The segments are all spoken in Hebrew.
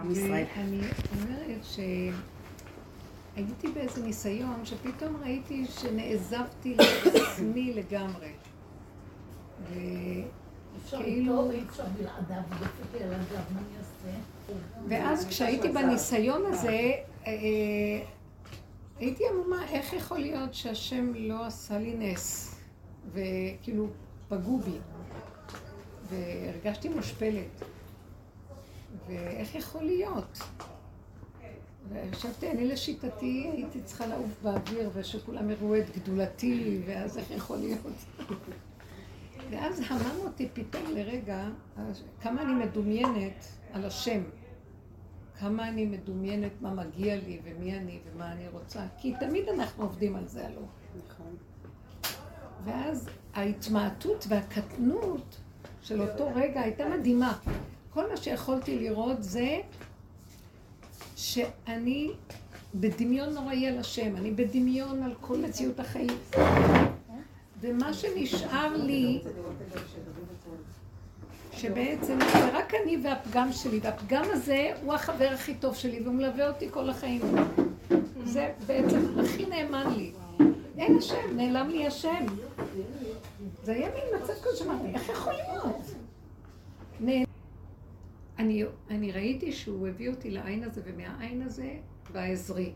עם ישראל. אני אומרת שהייתי באיזה ניסיון שפתאום ראיתי שנעזבתי לעצמי לגמרי. וכאילו... ואז כשהייתי בניסיון הזה, אה, אה, הייתי עמומה, איך יכול להיות שהשם לא עשה לי נס? וכאילו, פגעו בי. והרגשתי מושפלת. ואיך יכול להיות? וחשבתי, אני לשיטתי הייתי צריכה לעוף באוויר ושכולם יראו את גדולתי, ואז איך יכול להיות? ואז המם אותי פתאום לרגע כמה אני מדומיינת על השם. כמה אני מדומיינת מה מגיע לי ומי אני ומה אני רוצה. כי תמיד אנחנו עובדים על זה, הלוא. נכון. ואז ההתמעטות והקטנות של אותו רגע הייתה מדהימה. כל מה שיכולתי לראות זה שאני בדמיון נוראי על השם, אני בדמיון על כל מציאות החיים. ומה שנשאר לי, שבעצם זה רק אני והפגם שלי, והפגם הזה הוא החבר הכי טוב שלי, והוא מלווה אותי כל החיים. זה בעצם הכי נאמן לי. אין השם, נעלם לי השם. זה היה מין מצב כזה שאמרתי, איך יכול להיות? אני, אני ראיתי שהוא הביא אותי לעין הזה, ומהעין הזה, בעזרי.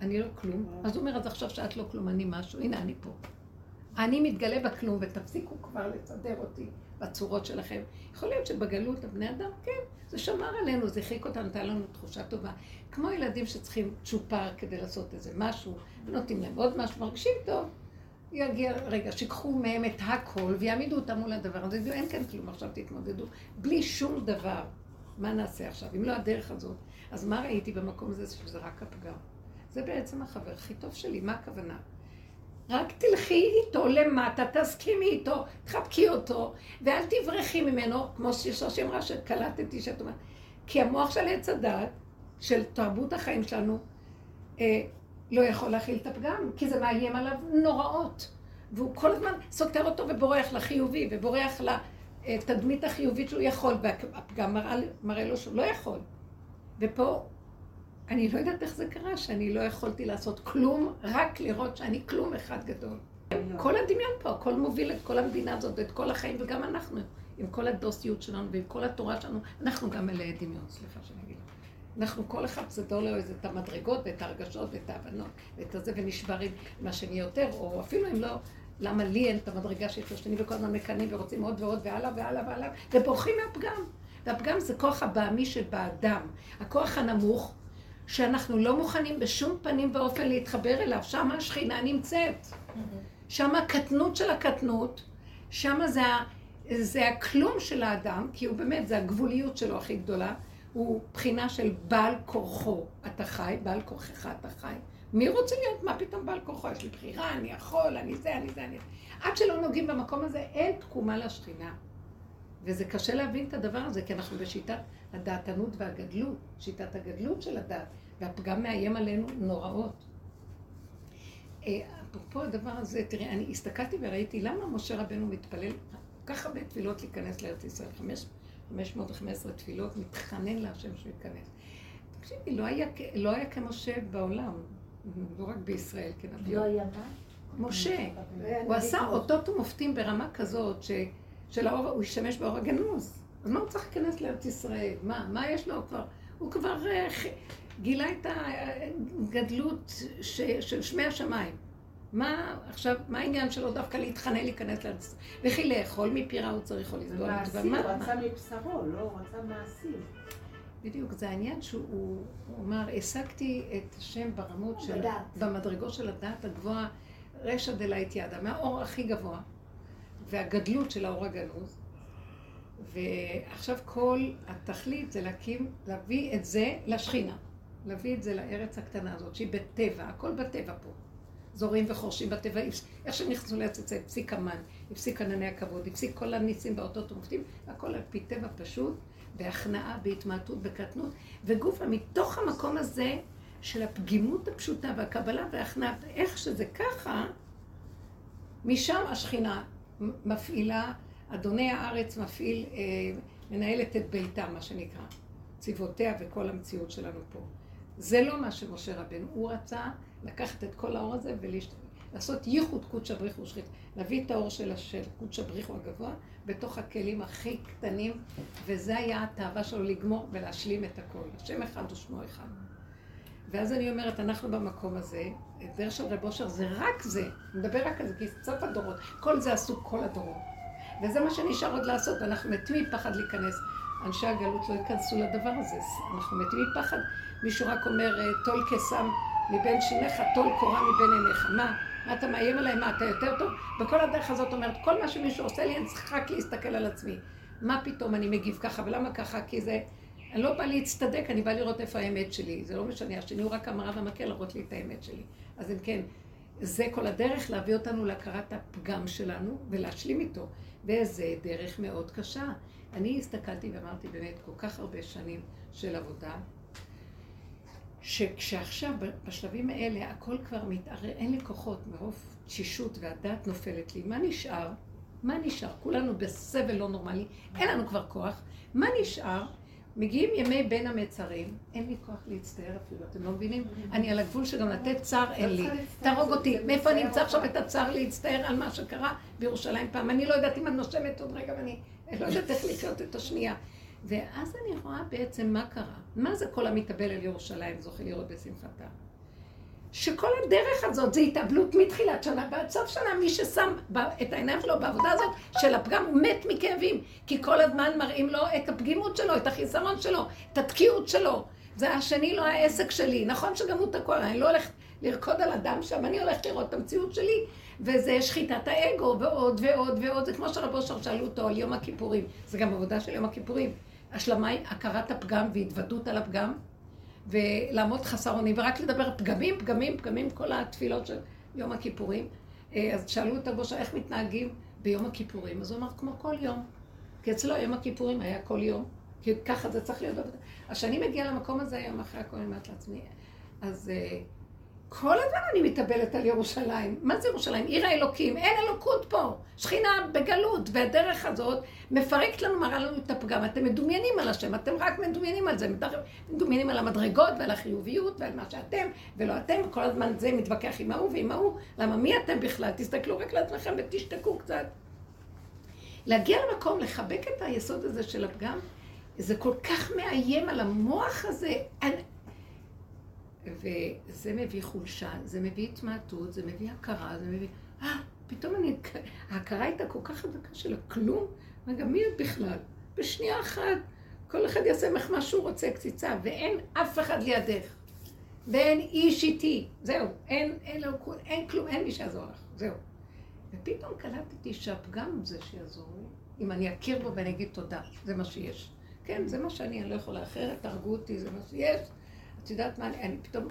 אני לא כלום. אז הוא אומר, אז עכשיו שאת לא כלום, אני משהו, הנה אני פה. אני מתגלה בכלום, ותפסיקו כבר לסדר אותי בצורות שלכם. יכול להיות שבגלות הבני אדם, כן, זה שמר עלינו, זה חיק אותנו, נתן לנו תחושה טובה. כמו ילדים שצריכים צ'ופר כדי לעשות איזה משהו, ונותנים להם עוד משהו, מרגישים טוב. יגיע רגע, שיקחו מהם את הכל ויעמידו אותם מול הדבר הזה, אין כאן כלום, עכשיו תתמודדו, בלי שום דבר. מה נעשה עכשיו? אם לא הדרך הזאת, אז מה ראיתי במקום הזה שזה רק הפגם? זה בעצם החבר הכי טוב שלי, מה הכוונה? רק תלכי איתו למטה, תסכימי איתו, תחבקי אותו, ואל תברחי ממנו, כמו ששושי אמרה שקלטתי שאת אומרת, כי המוח של עץ הדת, של תרבות החיים שלנו, אה, לא יכול להכיל את הפגם, כי זה מאיים עליו נוראות. והוא כל הזמן סותר אותו ובורח לחיובי, ובורח לתדמית החיובית שהוא יכול, והפגם מראה, מראה לו שהוא לא יכול. ופה, אני לא יודעת איך זה קרה, שאני לא יכולתי לעשות כלום, רק לראות שאני כלום אחד גדול. כל הדמיון פה, הכל מוביל את כל המדינה הזאת ואת כל החיים, וגם אנחנו, עם כל הדוסיות שלנו ועם כל התורה שלנו, אנחנו גם מלאי דמיון, סליחה שאני אגיד. אנחנו כל אחד מסדר לו את המדרגות ואת ההרגשות ואת ההבנות ואת הזה ונשברים מה שאני יותר, או אפילו אם לא, למה לי אין את המדרגה שיש לשני וכל הזמן מקנאים ורוצים עוד ועוד והלאה והלאה והלאה ובורחים מהפגם. והפגם זה כוח הבעמי שבאדם, הכוח הנמוך, שאנחנו לא מוכנים בשום פנים ואופן להתחבר אליו, שם השכינה נמצאת. שם הקטנות של הקטנות, שם זה, זה הכלום של האדם, כי הוא באמת, זה הגבוליות שלו הכי גדולה. הוא בחינה של בעל כורחו אתה חי, בעל כורחך אתה חי. מי רוצה להיות? מה פתאום בעל כורחו? יש לי בחירה, אני יכול, אני זה, אני זה, אני זה. עד שלא נוגעים במקום הזה, אין תקומה לשכינה. וזה קשה להבין את הדבר הזה, כי אנחנו בשיטת הדעתנות והגדלות, שיטת הגדלות של הדעת, והפגם מאיים עלינו נוראות. אה, אפרופו הדבר הזה, תראי, אני הסתכלתי וראיתי למה משה רבנו מתפלל כל כך הרבה תפילות להיכנס לארץ ישראל, חמש 515 תפילות, מתחנן להשם שהוא ייכנס. תקשיבי, לא היה, לא היה כמשה בעולם, לא רק בישראל, כן, לא היה מה? משה. הוא עשה אותות ומופתים ברמה כזאת, של האור, הוא השתמש באור הגנוז. אז מה הוא צריך להיכנס לארץ ישראל? מה, מה יש לו כבר? הוא כבר אה, גילה את הגדלות של שמי השמיים. מה עכשיו, מה העניין שלו דווקא להתחנן להיכנס לארץ? וכי לאכול מפירה הוא צריך או לסבול? מעשי, הוא רצה מבשרו, לא, הוא רצה מעשי. בדיוק, זה העניין שהוא אמר, השגתי את השם ברמות של, במדרגות של הדעת הגבוהה, רשע דלית ידה, מהאור הכי גבוה, והגדלות של האור הגנוז. ועכשיו כל התכלית זה להקים, להביא את זה לשכינה, להביא את זה לארץ הקטנה הזאת, שהיא בטבע, הכל בטבע פה. זורים וחורשים בטבע, איך שהם נכנסו לארץ הפסיק המן, הפסיק ענני הכבוד, הפסיק כל הניסים באותות ומופתים, הכל על פי טבע פשוט, בהכנעה, בהתמעטות, בקטנות, וגופה, מתוך המקום הזה של הפגימות הפשוטה והקבלה וההכנעה, איך שזה ככה, משם השכינה מפעילה, אדוני הארץ מפעיל, אה, מנהלת את ביתה, מה שנקרא. צבעותיה וכל המציאות שלנו פה. זה לא מה שמשה רבנו, הוא רצה לקחת את כל האור הזה ולעשות ייחוד קודשא בריחו שחית, להביא את האור של, של קודשא בריחו הגבוה בתוך הכלים הכי קטנים, וזה היה התאווה שלו לגמור ולהשלים את הכל. השם אחד ושמו אחד. ואז אני אומרת, אנחנו במקום הזה, דרך של רב אושר זה רק זה, נדבר רק על זה, כי סוף הדורות, כל זה עשו כל הדורות. וזה מה שנשאר עוד לעשות, אנחנו מתים מפחד להיכנס. אנשי הגלות לא ייכנסו לדבר הזה, אנחנו מתים מפחד. מישהו רק אומר, טול קסם מבין שיניך, טול קורה מבין עיניך. מה? מה אתה מאיים עליי? מה, אתה יותר טוב? וכל הדרך הזאת אומרת, כל מה שמישהו עושה לי, אני צריכה רק להסתכל על עצמי. מה פתאום אני מגיב ככה, ולמה ככה? כי זה... אני לא באה להצטדק, אני באה לראות איפה האמת שלי. זה לא משנה, השני הוא רק המראה והמקל להראות לי את האמת שלי. אז אם כן, זה כל הדרך להביא אותנו להכרת הפגם שלנו ולהשלים איתו. וזה דרך מאוד קשה. אני הסתכלתי ואמרתי באמת כל כך הרבה שנים של עבודה, שכשעכשיו, בשלבים האלה, הכל כבר מתערער, אין לי כוחות מרוב תשישות והדעת נופלת לי. מה נשאר? מה נשאר? כולנו בסבל לא נורמלי, אין לנו כבר כוח. מה נשאר? מגיעים ימי בין המצרים, אין לי כוח להצטער אפילו, אתם לא מבינים? אני על הגבול שגם לתת צער אין לי. תהרוג אותי, מאיפה אני אמצא עכשיו את הצער להצטער על מה שקרה בירושלים פעם? אני לא יודעת אם אני נושמת עוד רגע ואני לא יודעת איך לחיות את השנייה. ואז אני רואה בעצם מה קרה. מה זה כל המתאבל על ירושלים זוכה לראות בשמחתה? שכל הדרך הזאת זה התאבלות מתחילת שנה ועד סוף שנה. מי ששם את העיניים שלו בעבודה הזאת של הפגם, הוא מת מכאבים. כי כל הזמן מראים לו את הפגימות שלו, את החיסרון שלו, את התקיעות שלו. זה השני לא העסק שלי. נכון שגם הוא תקוע, אני לא הולכת לרקוד על הדם שם, אני הולכת לראות את המציאות שלי, וזה שחיטת האגו, ועוד ועוד ועוד. זה כמו שרבו שר שאלו אותו על יום הכיפורים. זה גם עבודה של יום הכיפורים. השלמה היא הכרת הפגם והתוודות על הפגם. ולעמוד חסר אונים, ורק לדבר פגמים, פגמים, פגמים, כל התפילות של יום הכיפורים. אה, אז שאלו את הבושה איך מתנהגים ביום הכיפורים, אז הוא אמר, כמו כל יום. כי אצלו יום הכיפורים היה כל יום, כי ככה זה צריך להיות. אז כשאני מגיעה למקום הזה היום אחרי הכל, אני אומרת לעצמי, אז אה, כל הזמן אני מתאבלת על ירושלים. מה זה ירושלים? עיר האלוקים. אין אלוקות פה. שכינה בגלות. והדרך הזאת מפרקת לנו, מראה לנו את הפגם. אתם מדומיינים על השם, אתם רק מדומיינים על זה. מדומיינים על המדרגות ועל החיוביות ועל מה שאתם, ולא אתם. כל הזמן זה מתווכח עם ההוא ועם ההוא. למה מי אתם בכלל? תסתכלו רק לעצמכם ותשתקו קצת. להגיע למקום, לחבק את היסוד הזה של הפגם, זה כל כך מאיים על המוח הזה. וזה מביא חולשה, זה מביא התמעטות, זה מביא הכרה, זה מביא... אה, פתאום אני... ההכרה הייתה כל כך חזקה של הכלום, רגע, מי את בכלל? בשנייה אחת, כל אחד יעשה ממך מה שהוא רוצה, קציצה, ואין אף אחד לידך. ואין איש איתי, זהו, אין, אין, אין, אין כלום, אין מי שיעזור לך, זהו. ופתאום קלטתי שהפגם הוא זה שיעזור לי, אם אני אכיר בו ואני אגיד תודה, זה מה שיש. כן, זה מה שאני, אני לא יכולה אחרת, תהרגו אותי, זה מה שיש. את יודעת מה, אני פתאום...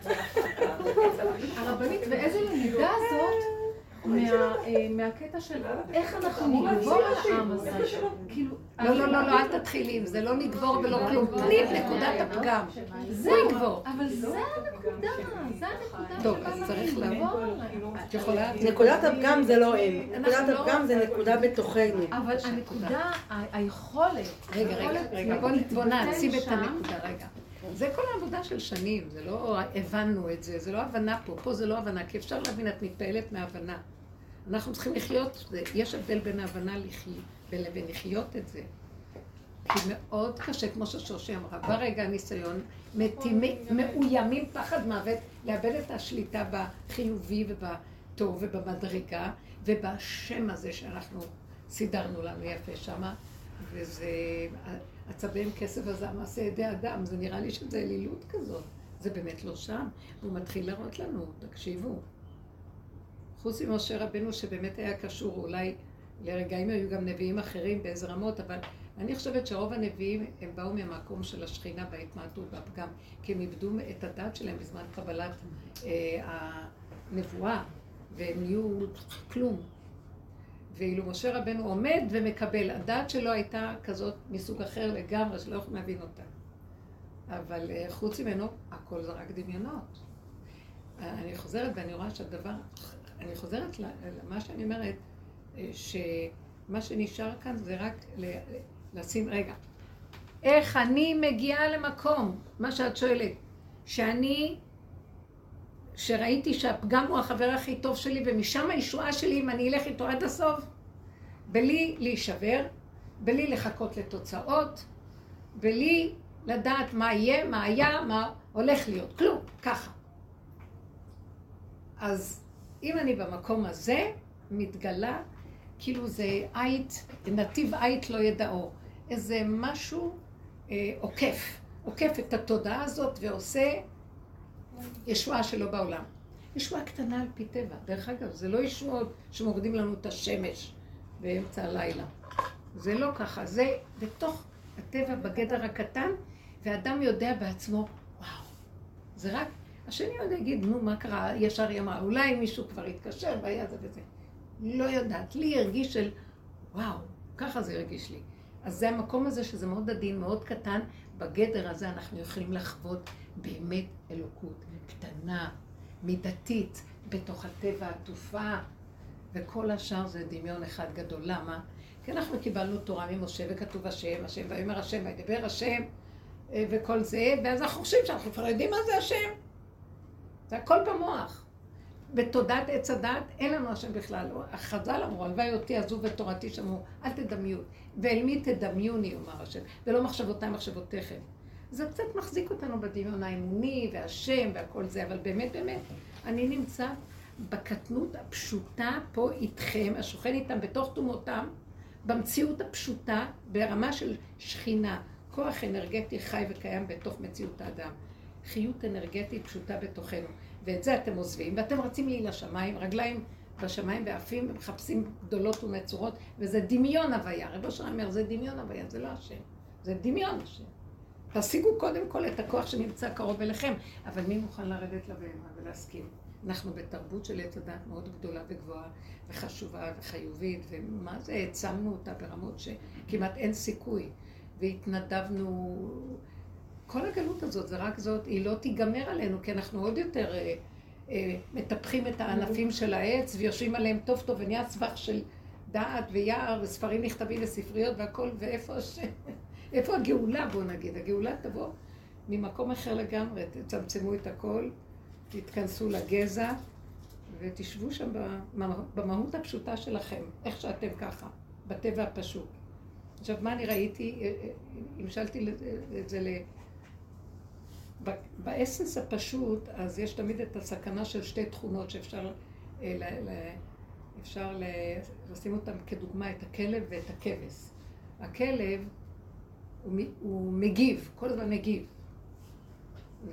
הרבנית, ואיזה למידה זאת אה, מהקטע של איך אנחנו נגבור על העם הזה. כאילו, לא, לא, לא, לא, אל תתחילי עם זה, לא נגבור ולא כלום. תני את נקודת הפגם. זהו, אבל זה הנקודה, זה הנקודה. טוב, אז צריך לעבור. את יכולה... נקודת הפגם זה לא הם. נקודת לא הפגם זה נקודה בתוכנו. אבל הנקודה, היכולת. רגע, רגע, רגע, בוא נעציב את הנקודה, רגע. זה כל העבודה של שנים, זה לא הבנו את זה, זה לא הבנה פה, פה זה לא הבנה, כי אפשר להבין, את מתפעלת מהבנה. אנחנו צריכים לחיות, יש הבדל בין ההבנה לבין לחיות את זה. כי מאוד קשה, כמו ששושי אמרה, ברגע הניסיון, מאוימים פחד מוות, לאבד את השליטה בחיובי ובטוב ובמדרגה ובשם הזה שאנחנו סידרנו לנו יפה שמה, וזה... עצבים כסף הזה מעשה ידי אדם, זה נראה לי שזה אלילות כזאת. זה באמת לא שם. הוא מתחיל להראות לנו, תקשיבו. חוץ ממשה רבנו שבאמת היה קשור, אולי לרגעים היו גם נביאים אחרים באיזה רמות, אבל אני חושבת שרוב הנביאים הם באו מהמקום של השכינה בהתמעטות והפגם, כי הם איבדו את הדת שלהם בזמן קבלת אה, הנבואה, והם נהיו כלום. ואילו משה רבנו עומד ומקבל, הדעת שלו הייתה כזאת מסוג אחר לגמרי, שלא יכולים להבין אותה. אבל אה, חוץ ממנו, הכל זה רק דמיונות. אני חוזרת ואני רואה שהדבר, אני חוזרת למה שאני אומרת, אה, שמה שנשאר כאן זה רק לשים, רגע, איך אני מגיעה למקום, מה שאת שואלת, שאני, שראיתי שהפגם הוא החבר הכי טוב שלי, ומשם הישועה שלי, אם אני אלך איתו עד הסוף, בלי להישבר, בלי לחכות לתוצאות, בלי לדעת מה יהיה, מה היה, מה הולך להיות, כלום, ככה. אז אם אני במקום הזה, מתגלה, כאילו זה עית, נתיב עית לא ידעו. איזה משהו אה, עוקף, עוקף את התודעה הזאת ועושה ישועה שלא בעולם. ישועה קטנה על פי טבע. דרך אגב, זה לא ישועות שמורידים לנו את השמש באמצע הלילה. זה לא ככה, זה בתוך הטבע בגדר הקטן, ואדם יודע בעצמו, וואו, זה רק, השני עוד יגיד, נו, מה קרה? ישר היא אמרה, אולי מישהו כבר התקשר והיה זה וזה. לא יודעת, לי הרגיש של, וואו, ככה זה הרגיש לי. אז זה המקום הזה שזה מאוד עדין, מאוד קטן, בגדר הזה אנחנו יכולים לחוות באמת אלוקות קטנה, מידתית, בתוך הטבע עטופה, וכל השאר זה דמיון אחד גדול. למה? כי אנחנו קיבלנו תורה ממשה וכתוב השם, השם ויאמר השם וידבר השם אה, וכל זה, ואז אנחנו חושבים שאנחנו כבר יודעים מה זה השם. זה הכל במוח. בתודעת עץ הדת אין לנו השם בכלל. החז"ל אמרו, הלוואי אותי עזוב את תורתי שמעו, אל תדמיו. ואל מי תדמיוני, אומר השם, ולא מחשבותיי מחשבותיכם. זה קצת מחזיק אותנו בדמיון האמוני והשם והכל זה, אבל באמת באמת, אני נמצא בקטנות הפשוטה פה איתכם, השוכן איתם בתוך תומותם, במציאות הפשוטה, ברמה של שכינה, כוח אנרגטי חי וקיים בתוך מציאות האדם. חיות אנרגטית פשוטה בתוכנו. ואת זה אתם עוזבים, ואתם רצים לי לשמיים, רגליים בשמיים ועפים, ומחפשים גדולות ונצורות, וזה דמיון הוויה. רבו שלנו אומר, זה דמיון הוויה, זה לא השם. זה דמיון השם. תשיגו קודם כל את הכוח שנמצא קרוב אליכם, אבל מי מוכן לרדת לבהמה ולהסכים? אנחנו בתרבות של עץ הדת מאוד גדולה וגבוהה וחשובה וחיובית, ומה זה, העצמנו אותה ברמות שכמעט אין סיכוי. והתנדבנו, כל הגלות הזאת, זה רק זאת, היא לא תיגמר עלינו, כי אנחנו עוד יותר אה, אה, מטפחים את הענפים של העץ ויושבים עליהם טוב טוב ונהיה סבך של דעת ויער וספרים נכתבים וספריות והכל, ואיפה ש... איפה הגאולה, בוא נגיד? הגאולה תבוא ממקום אחר לגמרי, תצמצמו את הכל, תתכנסו לגזע ותשבו שם במהות הפשוטה שלכם, איך שאתם ככה, בטבע הפשוט. עכשיו, מה אני ראיתי? אה, אה, המשלתי את זה ל... באסנס הפשוט, אז יש תמיד את הסכנה של שתי תכונות שאפשר אה, ל... אפשר לשים אותן כדוגמה, את הכלב ואת הכבש. הכלב הוא, הוא מגיב, כל הזמן מגיב.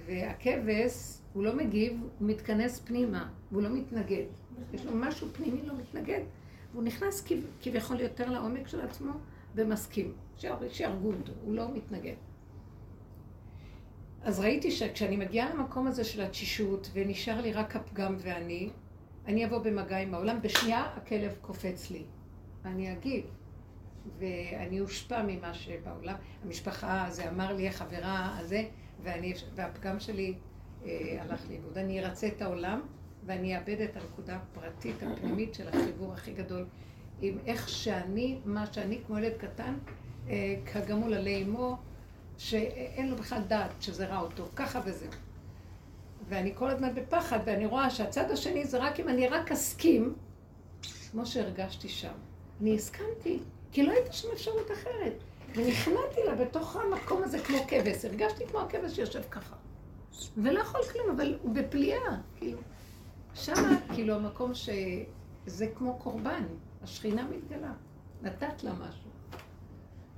והכבש, הוא לא מגיב, הוא מתכנס פנימה, והוא לא מתנגד. יש לו משהו פנימי לא מתנגד, והוא נכנס כביכול יותר לעומק של עצמו ומסכים. שיהרגו אותו, הוא לא מתנגד. אז ראיתי שכשאני מגיעה למקום הזה של התשישות, ונשאר לי רק הפגם ואני, אני אבוא במגע עם העולם, בשנייה הכלב קופץ לי. ואני אגיב. ואני אושפע ממה שבעולם. המשפחה, זה אמר לי החברה הזה, ואני, והפגם שלי אה, הלך לאיבוד. אני ארצה את העולם, ואני אאבד את הנקודה הפרטית, הפנימית של החיבור הכי גדול, עם איך שאני, מה שאני כמו ילד קטן, אה, כגמול עלי אמו, שאין לו בכלל דעת שזה רע אותו, ככה וזהו. ואני כל הזמן בפחד, ואני רואה שהצד השני זה רק אם אני רק אסכים, כמו שהרגשתי שם. אני הסכמתי, כי לא הייתה שם אפשרות אחרת. ונכנעתי לה בתוך המקום הזה כמו כבש. הרגשתי כמו הכבש שיושב ככה. ולא יכול כלום, אבל הוא בפליאה, כאילו. שמה, כאילו, המקום שזה כמו קורבן, השכינה מתגלה. נתת לה משהו.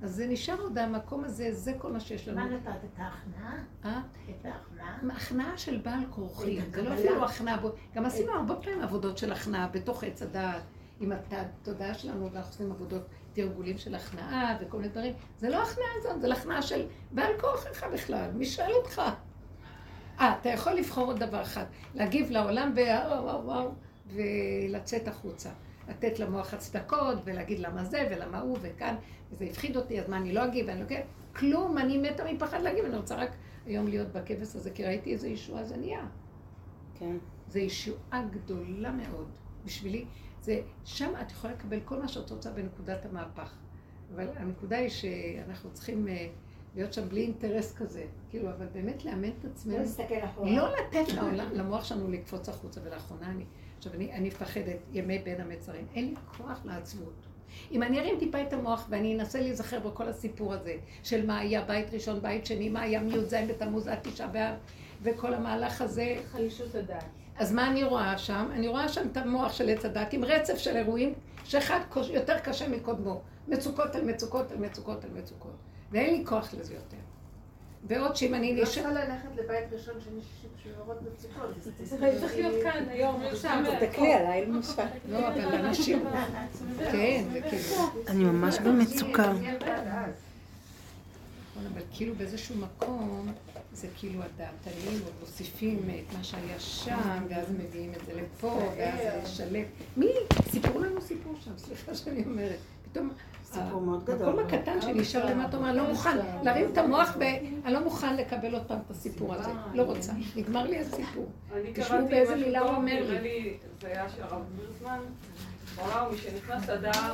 אז זה נשאר עוד המקום הזה, זה כל מה שיש לנו. מה נתת? את ההכנעה? אה? את ההכנעה? הכנעה של בעל כורחי. זה לא אפילו הכנעה. גם עשינו הרבה פעמים עבודות של הכנעה בתוך עץ הדעת. עם התודעה שלנו, ואנחנו עושים עבודות תרגולים של הכנעה וכל מיני דברים. זה לא הכנעה הזאת, זה הכנעה של בעל כורחך בכלל, מי שואל אותך? אה, אתה יכול לבחור עוד דבר אחד, להגיב לעולם וואו וואו וואו, ולצאת החוצה. לתת למוח הצדקות, ולהגיד למה זה, ולמה הוא, וכאן, וזה הפחיד אותי, אז מה, אני לא אגיב, אני לא אגיב, כלום, אני מתה מפחד להגיב, אני רוצה רק היום להיות בכבש הזה, כי ראיתי איזה ישועה זה נהיה. כן. זו ישועה גדולה מאוד. בשבילי, זה, שם את יכולה לקבל כל מה שאת רוצה בנקודת המהפך. אבל הנקודה היא שאנחנו צריכים uh, להיות שם בלי אינטרס כזה. כאילו, אבל באמת לאמן את עצמנו. לא להסתכל אחורה. לא לתת לעולם, למוח שלנו לקפוץ החוצה, ולאחרונה אני, עכשיו אני, אני מפחדת, ימי בין המצרים, אין לי כוח לעצבות. אם אני ארים טיפה את המוח ואני אנסה להיזכר בכל הסיפור הזה, של מה היה בית ראשון, בית שני, מה היה מי"ז בתמוז עד תשעה באב, וכל המהלך הזה, חלישות הדעת. אז מה אני רואה שם? אני רואה שם את המוח של עץ הדת עם רצף של אירועים, שאחד יותר קשה מקודמו. מצוקות על מצוקות על מצוקות על מצוקות. ואין לי כוח לזה יותר. ועוד שאם אני לא נשאר... צריכה ללכת לבית ראשון שני שישי בשביל לראות מצוקות. זה צריך להיות כאן, היום, עכשיו. תסתכלי עליי, למשל. לא, אבל אנשים... כן, זה כאילו... אני ממש במצוקה. נכון, אבל כאילו באיזשהו מקום, זה כאילו הדעתנים עוד מוסיפים את מה שהיה שם, ואז מביאים את זה לפה, ואז זה לשלב. מי? סיפרו לנו סיפור שם, סליחה שאני אומרת. פתאום... סיפור מאוד גדול. המקום הקטן שנשאר למטה, אומר, אני לא מוכן להרים את המוח ואני לא מוכן לקבל עוד פעם את הסיפור הזה. לא רוצה. נגמר לי הסיפור. אני תשמעו קראתי באיזה מילה הוא טוב, אומר נראה לי. זה היה של הרב וירסמן, הוא אמר, משנכנס אדר,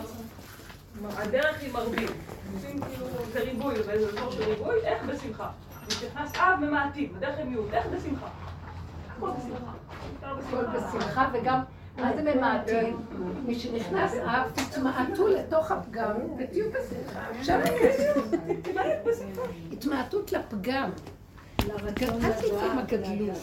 הדרך היא מרבים. עושים כאילו, זה ריבוי, זה אזור של ריבוי, איך בשמחה. משנכנס אב ממעטים, הדרך היא מיעוט, איך בשמחה. הכל בשמחה. הכל בשמחה, וגם, מה זה ממעטים? משנכנס אב, תתמעטו לתוך הפגם ותהיו בשמחה. עכשיו התמעטות לפגם. הגדלות.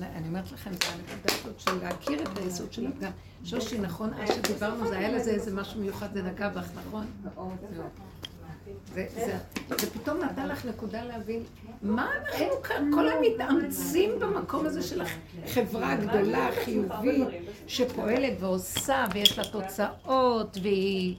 אני אומרת לכם, זה הנקודה הזאת של להכיר את היסוד של הפגם. שושי, נכון, אז שדיברנו, זה היה לזה איזה משהו מיוחד, זה נגע בך, נכון? זהו. זה, פתאום נתן לך נקודה להבין מה אנחנו כאן, כל המתאמצים במקום הזה של החברה הגדולה, החיובית, שפועלת ועושה ויש לה תוצאות והיא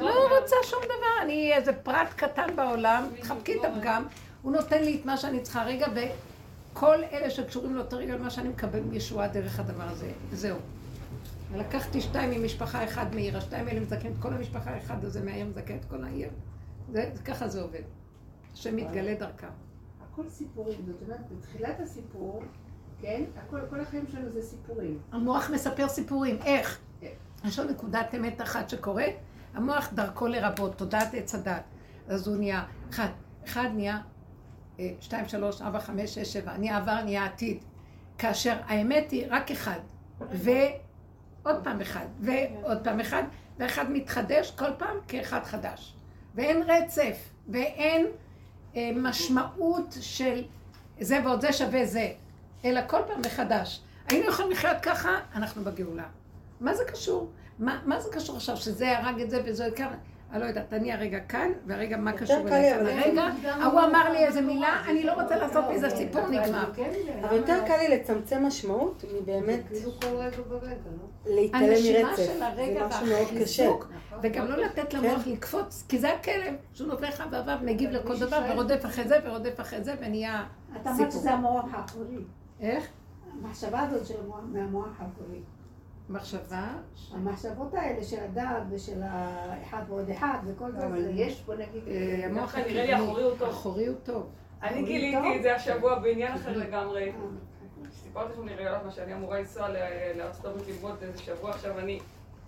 לא רוצה שום דבר, אני איזה פרט קטן בעולם, תחבקי את הפגם, הוא נותן לי את מה שאני צריכה רגע וכל אלה שקשורים לאותו רגע למה שאני מקבל ישועה דרך הדבר הזה, זהו. ולקחתי שתיים ממשפחה אחד מעיר, השתיים האלה מזכן את כל המשפחה, האחד הזה מהעיר מזכן את כל העיר. זה, ככה זה עובד. השם מתגלה דרכם. הכל סיפורים, זאת אומרת, בתחילת הסיפור, כן, הכל, כל החיים שלנו זה סיפורים. המוח מספר סיפורים, איך? יש לו נקודת אמת אחת שקורית, המוח דרכו לרבות, תודעת עץ הדת. אז הוא נהיה, אחד, אחד נהיה, אה, שתיים, שלוש, ארבע, חמש, שש, שבע, נהיה עבר, נהיה עתיד. כאשר האמת היא רק אחד, ועוד פעם אחד, ועוד פעם אחד, ואחד מתחדש כל פעם כאחד חדש. ואין רצף, ואין אה, משמעות של זה ועוד זה שווה זה, אלא כל פעם מחדש. היינו יכולים לחיות ככה, אנחנו בגאולה. מה זה קשור? מה, מה זה קשור עכשיו שזה הרג את זה וזה ככה? אני לא יודעת, אני הרגע כאן, והרגע מה קשור אליי כאן. הרגע, ההוא אמר לי איזה מילה, אני לא רוצה לעשות מזה סיפור נגמר. אבל יותר קל לי לצמצם משמעות מבאמת כאילו לא? להתעלם מרצף. זה משהו מאוד קשה. וגם לא לתת למוח לקפוץ, כי זה הכלב, שהוא נותן לך ועבר, מגיב לכל דבר, ורודף אחרי זה, ורודף אחרי זה, ונהיה אתה אמרת סיפור. שזה המוח האחורי. איך? המחשבה הזאת של המוח, מהמוח האחורי. מחשבה? המחשבות האלה של הדעת ושל האחד ועוד אחד וכל זה, אבל יש, בוא נגיד, אה, המוח נראה לי אחורי הוא טוב. אחורי הוא טוב. אני גיליתי את זה השבוע בעניין אחר לגמרי. סיפרתי לכם נראה לך מה שאני אמורה לנסוע ל- לארצות הברית ללמוד איזה שבוע, עכשיו אני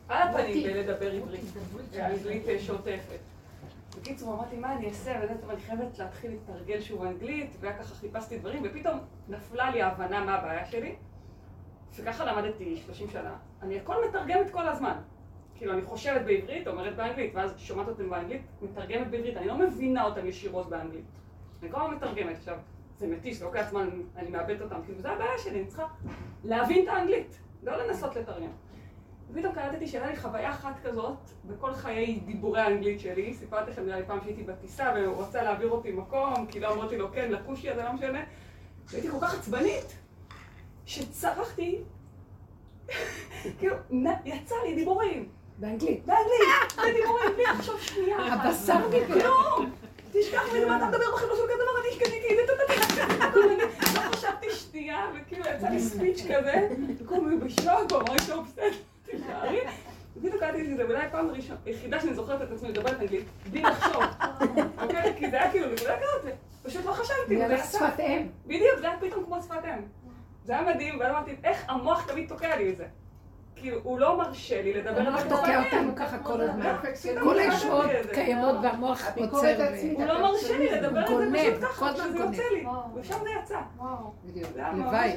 על הפנים בלדבר עברית, ואנגלית אה, שוטפת. בקיצור, אמרתי, מה אני אעשה? טוב, אני חייבת להתחיל לתרגל שוב אנגלית, וככה חיפשתי דברים, ופתאום נפלה לי ההבנה מה הבעיה שלי, וככה למדתי 30 שנה. אני הכל מתרגמת כל הזמן. כאילו, אני חושבת בעברית, אומרת באנגלית, ואז שומעת אותם באנגלית, מתרגמת בעברית. אני לא מבינה אותם ישירות באנגלית. אני כל הזמן מתרגמת. עכשיו, זה מתיש, זה לוקח זמן, אני מאבדת אותם. כאילו, זה הבעיה שלי, אני צריכה להבין את האנגלית, לא לנסות לתרגם. ופתאום קלטתי שהייתה לי חוויה אחת כזאת בכל חיי דיבורי האנגלית שלי. סיפרתי לכם נראה לי פעם שהייתי בטיסה והוא רצה להעביר אותי מקום, כי לא אמרתי לו כן, לכושי הזה, לא משנה. והייתי כל כך עצבנית, שצרחתי, כאילו, יצא לי דיבורים. באנגלית. באנגלית, בדיבורים, בלי לחשוב שנייה. הבשר דיבר. כלום! תשכח מזה מה אתה מדבר בחינוך של כזה דבר, אני השקעתי, לא חשבתי שנייה, וכאילו יצא לי ספיץ' כזה, קומי בשוק, הוא אמר לי טוב, בסדר, תישארי. בדיוק קראתי שזה אולי הפעם הראשונה, היחידה שאני זוכרת את עצמי מדברת אנגלית, בלי לחשוב. אוקיי? כי זה היה כאילו נקודה כזאת, פשוט לא חשבתי, זה יצא. שפת אם. בדיוק, זה היה פתאום כמו שפת אם. זה היה מדהים, ואז אמרתי, איך המוח תמיד תוקע לי את זה. כאילו, הוא לא מרשה לי לדבר על המוח תוקע הגופנים. אותנו ככה כל הזמן. כל הישועות זה. קיימות והמוח עוצר. הוא לא מרשה לי לדבר על זה פשוט ככה, שזה. יוצא לי. ושם זה יצא. וואו. בדיוק. זה היה ממש הלוואי.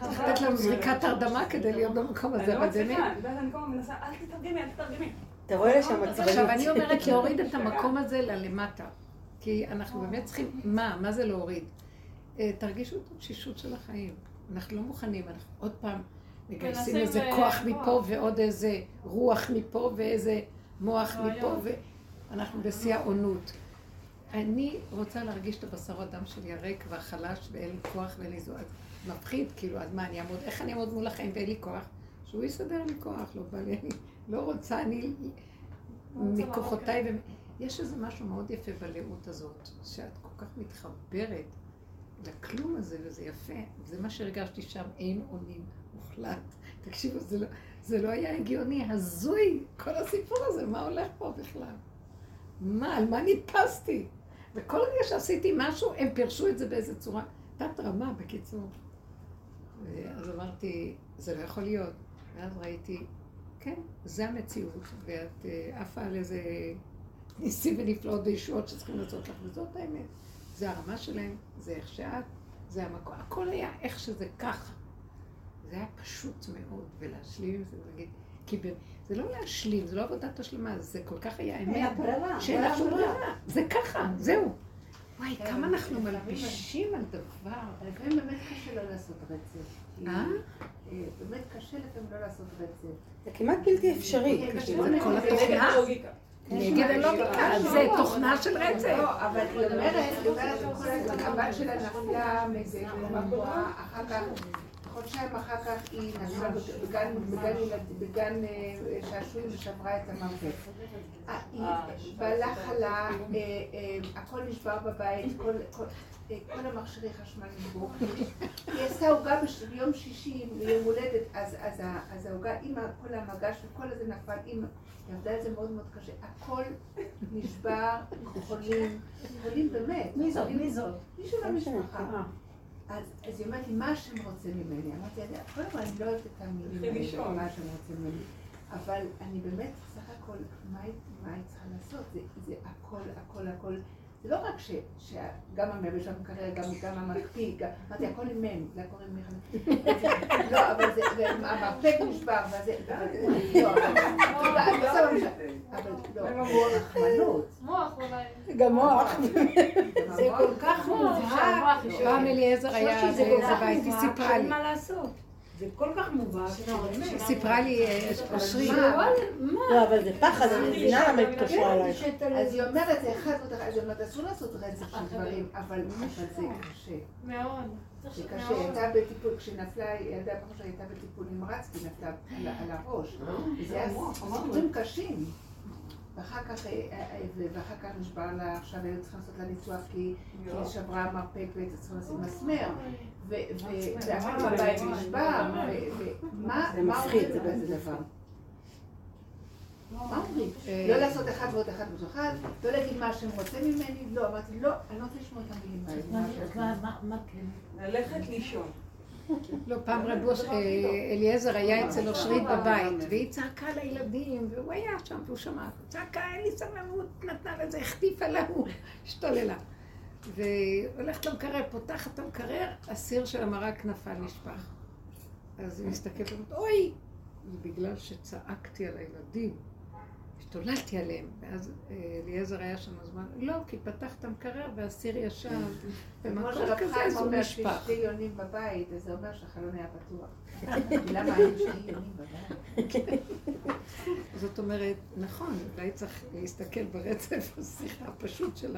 צריך לתת לנו זריקת הרדמה כדי להיות במקום הזה, לא אבל מצליחה, באמת. אני כל הזמן מנסה, אל תתרגמי, אל תתרגמי. אתה רואה לשם עכשיו, עצבנות. אני אומרת להוריד את המקום הזה ללמטה. כי אנחנו באמת צריכים, מה? מה זה להוריד? אה, תרגישו את התשישות של החיים. אנחנו לא מוכנים, אנחנו עוד פעם מגייסים איזה אה, כוח. מפה ועוד איזה רוח מפה ואיזה מוח. מפה, ואנחנו בשיא העונות. אני רוצה להרגיש את הבשר הדם שלי הריק והחלש ואין לי כוח ואין לי זו. אז מפחיד, כאילו, אז מה, אני אעמוד, איך אני אעמוד מול החיים ואין לי כוח? שהוא יסדר לי כוח, לא בא לי, אני לא רוצה, אני מכוחותיי. ו... יש איזה משהו מאוד יפה בלאות הזאת, שאת כל כך מתחברת לכלום הזה, וזה יפה. זה מה שהרגשתי שם, אין אונים מוחלט. תקשיבו, זה לא, זה לא היה הגיוני, הזוי, כל הסיפור הזה, מה הולך פה בכלל? מה, על מה נתפסתי? וכל רגע שעשיתי משהו, הם פירשו את זה באיזה צורה, תת רמה, בקיצור. אז אמרתי, זה לא יכול להיות. ואז ראיתי, כן, זה המציאות, ואת אה, עפה על איזה ניסים ונפלאות וישועות שצריכים לעשות לך, וזאת האמת. זה הרמה שלהם, זה איך שאת, זה המקום, הכל היה איך שזה ככה. זה היה פשוט מאוד, ולהשלים עם זה ולהגיד, כי ב- זה לא להשלים, זה לא עבודת השלמה, זה כל כך היה אמת, לה ברירה. שאין שום ברירה, זה ככה, זהו. וואי, כן, כמה אנחנו מלבישים על דבר. לפעמים באמת קשה לא לעשות רצף. אה? אה, באמת קשה לפעמים לא לעשות רצף. זה כמעט בלתי אפשרי. זה. כל התוכנה. נגד הלוגיקה, זה תוכנה של רצף. לא, אבל היא אומרת, היא אומרת הבת שלה נפלה מבואה, אחר כך, חודשיים אחר כך היא נפלה בגן, בגן, ילד- בגן אה, שעשועים ושברה את המרפק. בעלה חלה, הכל נשבר בבית, כל- כל- אה, כל המכשירי חשמל נשברו. היא עשתה עוגה ביום שישי, ליום הולדת, אז- אז ה- אז העוגה עם כל המגש וכל הזה נפל, היא עבדה על זה מאוד מאוד קשה. הכל נשבר, חולים, חולים באמת. מי זאת? מי זאת? מישהו מהמשפחה. אז, אז היא אומרת לי, מה השם רוצה ממני? אמרתי, אני, קודם כל אני לא אוהבת את המילים האלה. מה השם רוצה ממני. אבל אני באמת, סך הכל, מה היא צריכה לעשות? זה, זה הכל, הכל, הכל. זה לא רק ש, שגם המייבש המקרר, גם, גם המקפיא, גם, אמרתי, הכל עם מם, זה קוראים לי לא, אבל זה, והמרפק נשבר, וזה, אבל- לא, אבל- לא, אבל לא, רחמנות. מוח אולי. גם מוח. זה כל כך מובהק. פעם אליעזר היה היא מובהק, סיפרה לי. מה לעשות. זה כל כך מובהק, שבאמת. היא סיפרה לי, אה, אושרי, מה? לא, אבל זה פחד, אני מבינה למה היא התקשרה עלייך. אז היא אומרת, זה אחד אחד, אז היא אומרת, אסור לעשות רצף של דברים, אבל זה קשה. מאוד. זה קשה, היא הייתה בטיפול, כשנפלה, ילדה בחור שלה הייתה בטיפול נמרץ, כי היא נפלה על הראש. וזה היה סיפורים קשים. ואחר כך, אה, אה, ואחר כך נשבר לה, עכשיו היו צריכים לעשות לה ניתוח כי היא שברה מרפק והייתה צריכה לשים מסמר. ו- ו- ואחר כך הבית נשבר, ו- ומה זה מה מפחיד, אומרים בזה. דבר? מה אומרים? אה, לא לעשות אחד ועוד אחד ועוד אחד, לא להגיד מה השם רוצה ממני, לא, אמרתי, לא, אני לא רוצה לשמוע את המילים האלה. מה כן? ללכת לישון. לא, פעם רב אוש- אה, אליעזר היה אצל אושרית בבית, והיא צעקה לילדים, והוא היה שם, והוא שמע, צעקה, אין לי סבלנות, נתנה לזה, החטיפה לה, הוא השתוללה. והולכת למקרר, פותחת את המקרר, הסיר של המרק נפל, נשפך. אז היא מסתכלת ואומרת, אוי! זה בגלל שצעקתי על הילדים, השתוללתי עליהם. ואז אה, אליעזר היה שם הזמן, לא, כי פתחת את המקרר והסיר ישב כמו במקום כזה, אז הוא נשפך. שתי יונים בבית, אז זה אומר שהחלון היה פתוח. למה היו שתי יונים בבית? זאת אומרת, נכון, אולי צריך להסתכל ברצף השיחה הפשוט של.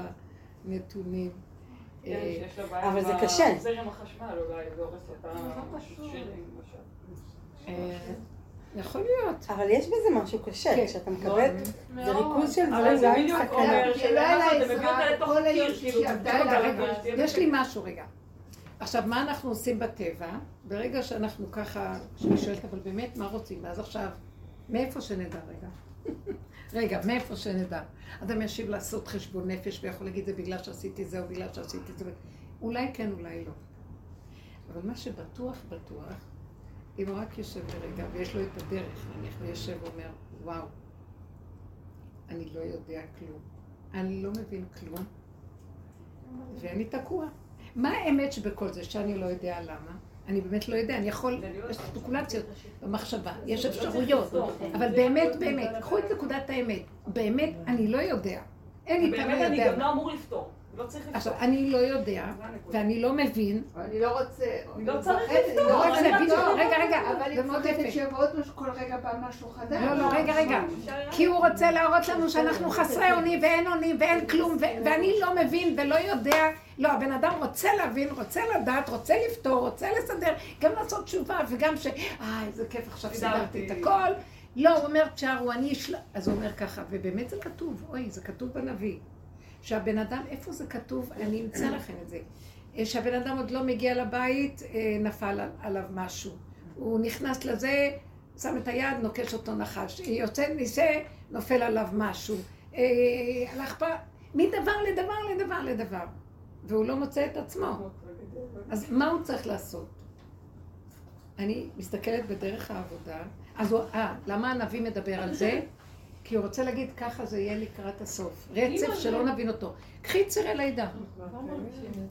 כן, אה, לה אבל זה קשה. זרם החשמל אולי, זה הורס אותה לא. אה, יכול להיות. אבל יש בזה משהו קשה, כן. כשאתה מקבל, זה. ריכוז של דברים, זה בדיוק סכנה. אומר לה זה מביא עזרה, אותה לתוך כל היום קיר, שהיא כאילו, יש לי. משהו רגע. עכשיו, מה אנחנו עושים בטבע? ברגע שאנחנו ככה, שאני שואלת, אבל באמת, מה רוצים? ואז עכשיו, מאיפה שנדע רגע? רגע, מאיפה שנדע? אדם ישיב לעשות חשבון נפש ויכול להגיד זה בגלל שעשיתי זה או בגלל שעשיתי זה. אולי כן, אולי לא. אבל מה שבטוח, בטוח, אם הוא רק יושב לרגע ויש לו את הדרך, נניח, ויושב ואומר, וואו, אני לא יודע כלום, אני לא מבין כלום, ואני תקוע. מה האמת שבכל זה שאני לא יודע למה? אני באמת לא יודע, אני יכול, יש ספקולציות במחשבה, יש אפשרויות, אבל באמת, באמת, קחו את נקודת האמת, באמת, אני לא יודע. אין לי פעם באמת אני יודע. גם לא אמור לפתור. לא צריך עכשיו, לפתור. אני לא יודע, ואני לא מבין, אני לא רוצה... לא צריך מפחדת, לפתור, לא רוצה להבין, לפתור. רגע, רגע, אבל מאוד מפחדת. שיבוא כל רגע בא משהו חדש. לא, לא, רגע, רגע. כי הוא רוצה להראות לנו שאנחנו חסרי אונים ואין אונים ואין כלום, ואני לא מבין ולא יודע. לא, הבן אדם רוצה להבין, רוצה לדעת, רוצה לפתור, רוצה לסדר, גם לעשות תשובה, וגם ש... אה, איזה כיף, עכשיו סידרתי את הכל. לא, הוא אומר, תשארו, אני אשל... אז הוא אומר ככה, ובאמת זה כתוב, אוי, זה כתוב בנביא. שהבן אדם, איפה זה כתוב? אני אמצא לכם את זה. אה, שהבן אדם עוד לא מגיע לבית, אה, נפל על- עליו משהו. הוא נכנס לזה, שם את היד, נוקש אותו נחש. יוצא מזה, נופל עליו משהו. אה, הלך פה, מדבר לדבר לדבר לדבר. והוא לא מוצא את עצמו. אז מה הוא צריך לעשות? אני מסתכלת בדרך העבודה, אז הוא, אה, למה הנביא מדבר על זה? כי הוא רוצה להגיד, ככה זה יהיה לקראת הסוף. רצף שלא נבין אותו. קחי צירי לידה.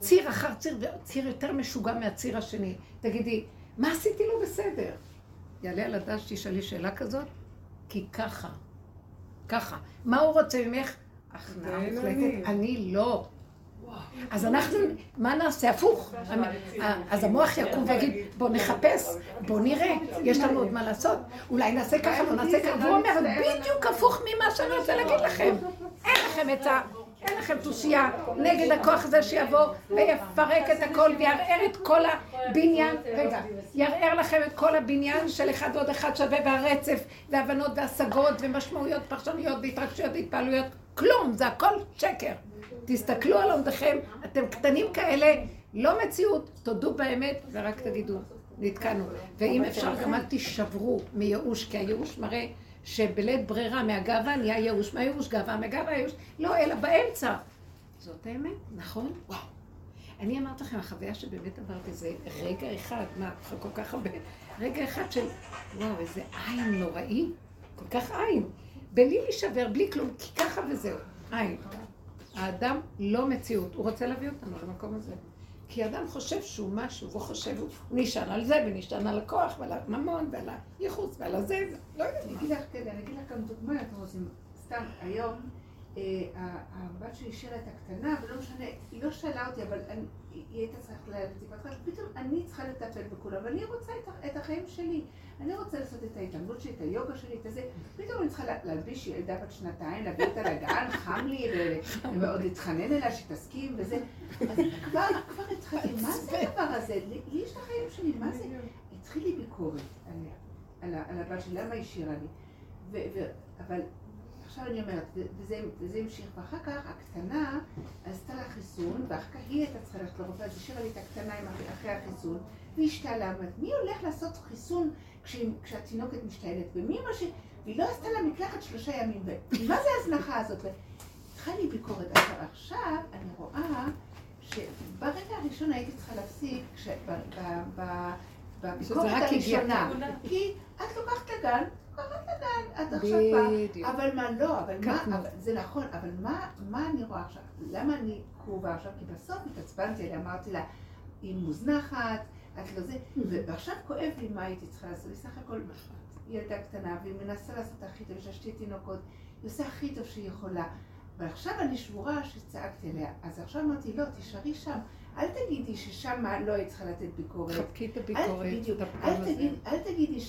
ציר אחר ציר, וציר יותר משוגע מהציר השני. תגידי, מה עשיתי לא בסדר? יעלה על הדעת שתשאלי שאלה כזאת? כי ככה. ככה. מה הוא רוצה ממך? הכנעה מוחלטת. אני לא. אז אנחנו, מה נעשה? הפוך. אז המוח יקום ויגיד, בוא נחפש, בוא נראה, יש לנו עוד מה לעשות. אולי נעשה ככה, לא נעשה ככה. והוא אומר, בדיוק הפוך ממה שאני רוצה להגיד לכם. אין לכם עצה, אין לכם תושייה נגד הכוח הזה שיבוא ויפרק את הכל ויערער את כל הבניין, רגע, יערער לכם את כל הבניין של אחד ועוד אחד שווה והרצף והבנות והשגות ומשמעויות פרשנויות והתרגשויות והתפעלויות, כלום, זה הכל שקר. תסתכלו על עומדכם, אתם קטנים כאלה, לא מציאות, תודו באמת ורק תגידו, נתקענו. ואם אפשר גם אל תישברו מייאוש, כי הייאוש מראה שבלית ברירה מהגאווה נהיה ייאוש, מהייאוש גאווה, מהגאווה ייאוש, לא, אלא באמצע. זאת האמת, נכון? וואו. אני אמרת לכם, החוויה שבאמת עברתי זה רגע אחד, מה, כל כך הרבה, רגע אחד של, וואו, איזה עין נוראי, כל כך עין. בלי להישבר, בלי כלום, כי ככה וזהו, עין. האדם לא מציאות, הוא רוצה להביא אותנו למקום הזה. כי האדם חושב שהוא משהו, והוא חושב, הוא נשען על זה, ונשען על הכוח, ועל הממון, ועל הייחוס, ועל הזה, לא יודעת אני מה. אגיד לך, כן, אני אגיד לך גם דוגמא, אתם רוצים, סתם, היום, אה, הבת שלי השאירה את הקטנה, ולא משנה, היא לא שאלה אותי, אבל אני- היא הייתה צריכה ללכת לטיפת חלב, פתאום אני צריכה לטפל בכולם, ואני רוצה את את החיים שלי. אני רוצה לעשות את ההתעמלות שלי, את היוגה שלי, את הזה, פתאום אני צריכה לה- להלביש ילדה בת שנתיים, להביא אותה לגן, חם לי, ועוד להתחנן אליה שתסכים וזה. אז כבר, כבר התחלתי, מה זה הדבר הזה? לי יש את החיים שלי, מה זה? התחיל לי ביקורת על הבת שלי, למה היא השאירה לי? אבל עכשיו אני אומרת, וזה, וזה המשיך, ואחר כך הקטנה עשתה לה חיסון, ואחר כך היא הייתה צריכה ללכת לרופא, אז השאירה לי את הקטנה אחרי- החיסון, והיא השתעלה, אמרת, מי הולך לעשות חיסון כשהתינוקת משתעלת? ומי מה ש... והיא לא עשתה לה מקלחת שלושה ימים, ומה זה ההזנחה הזאת? התחלה לי ביקורת. עכשיו, עכשיו אני רואה שברגע הראשון הייתי צריכה להפסיק, בביקורת. הראשונה, כי את לוקחת לגן, את עכשיו. בדיוק. אבל מה לא, אבל מה. אבל, זה נכון, אבל מה, מה אני רואה עכשיו? למה אני כאובה עכשיו? כי בסוף התעצבנתי עליה, אמרתי לה, היא מוזנחת, את לא זה, ועכשיו כואב לי מה הייתי צריכה לעשות, היא סך הכל ילדה קטנה, והיא מנסה לעשות הכי טוב, יש לה שתי תינוקות, היא עושה הכי טוב שהיא יכולה. ועכשיו אני שבורה שצעקתי עליה, אז עכשיו אמרתי, לא, תישארי שם, אל תגידי ששם לא היית צריכה לתת ביקורת. חבקי את אל, הביקורת, בדיוק, את אל, הפגם. תגיד, אל תגידי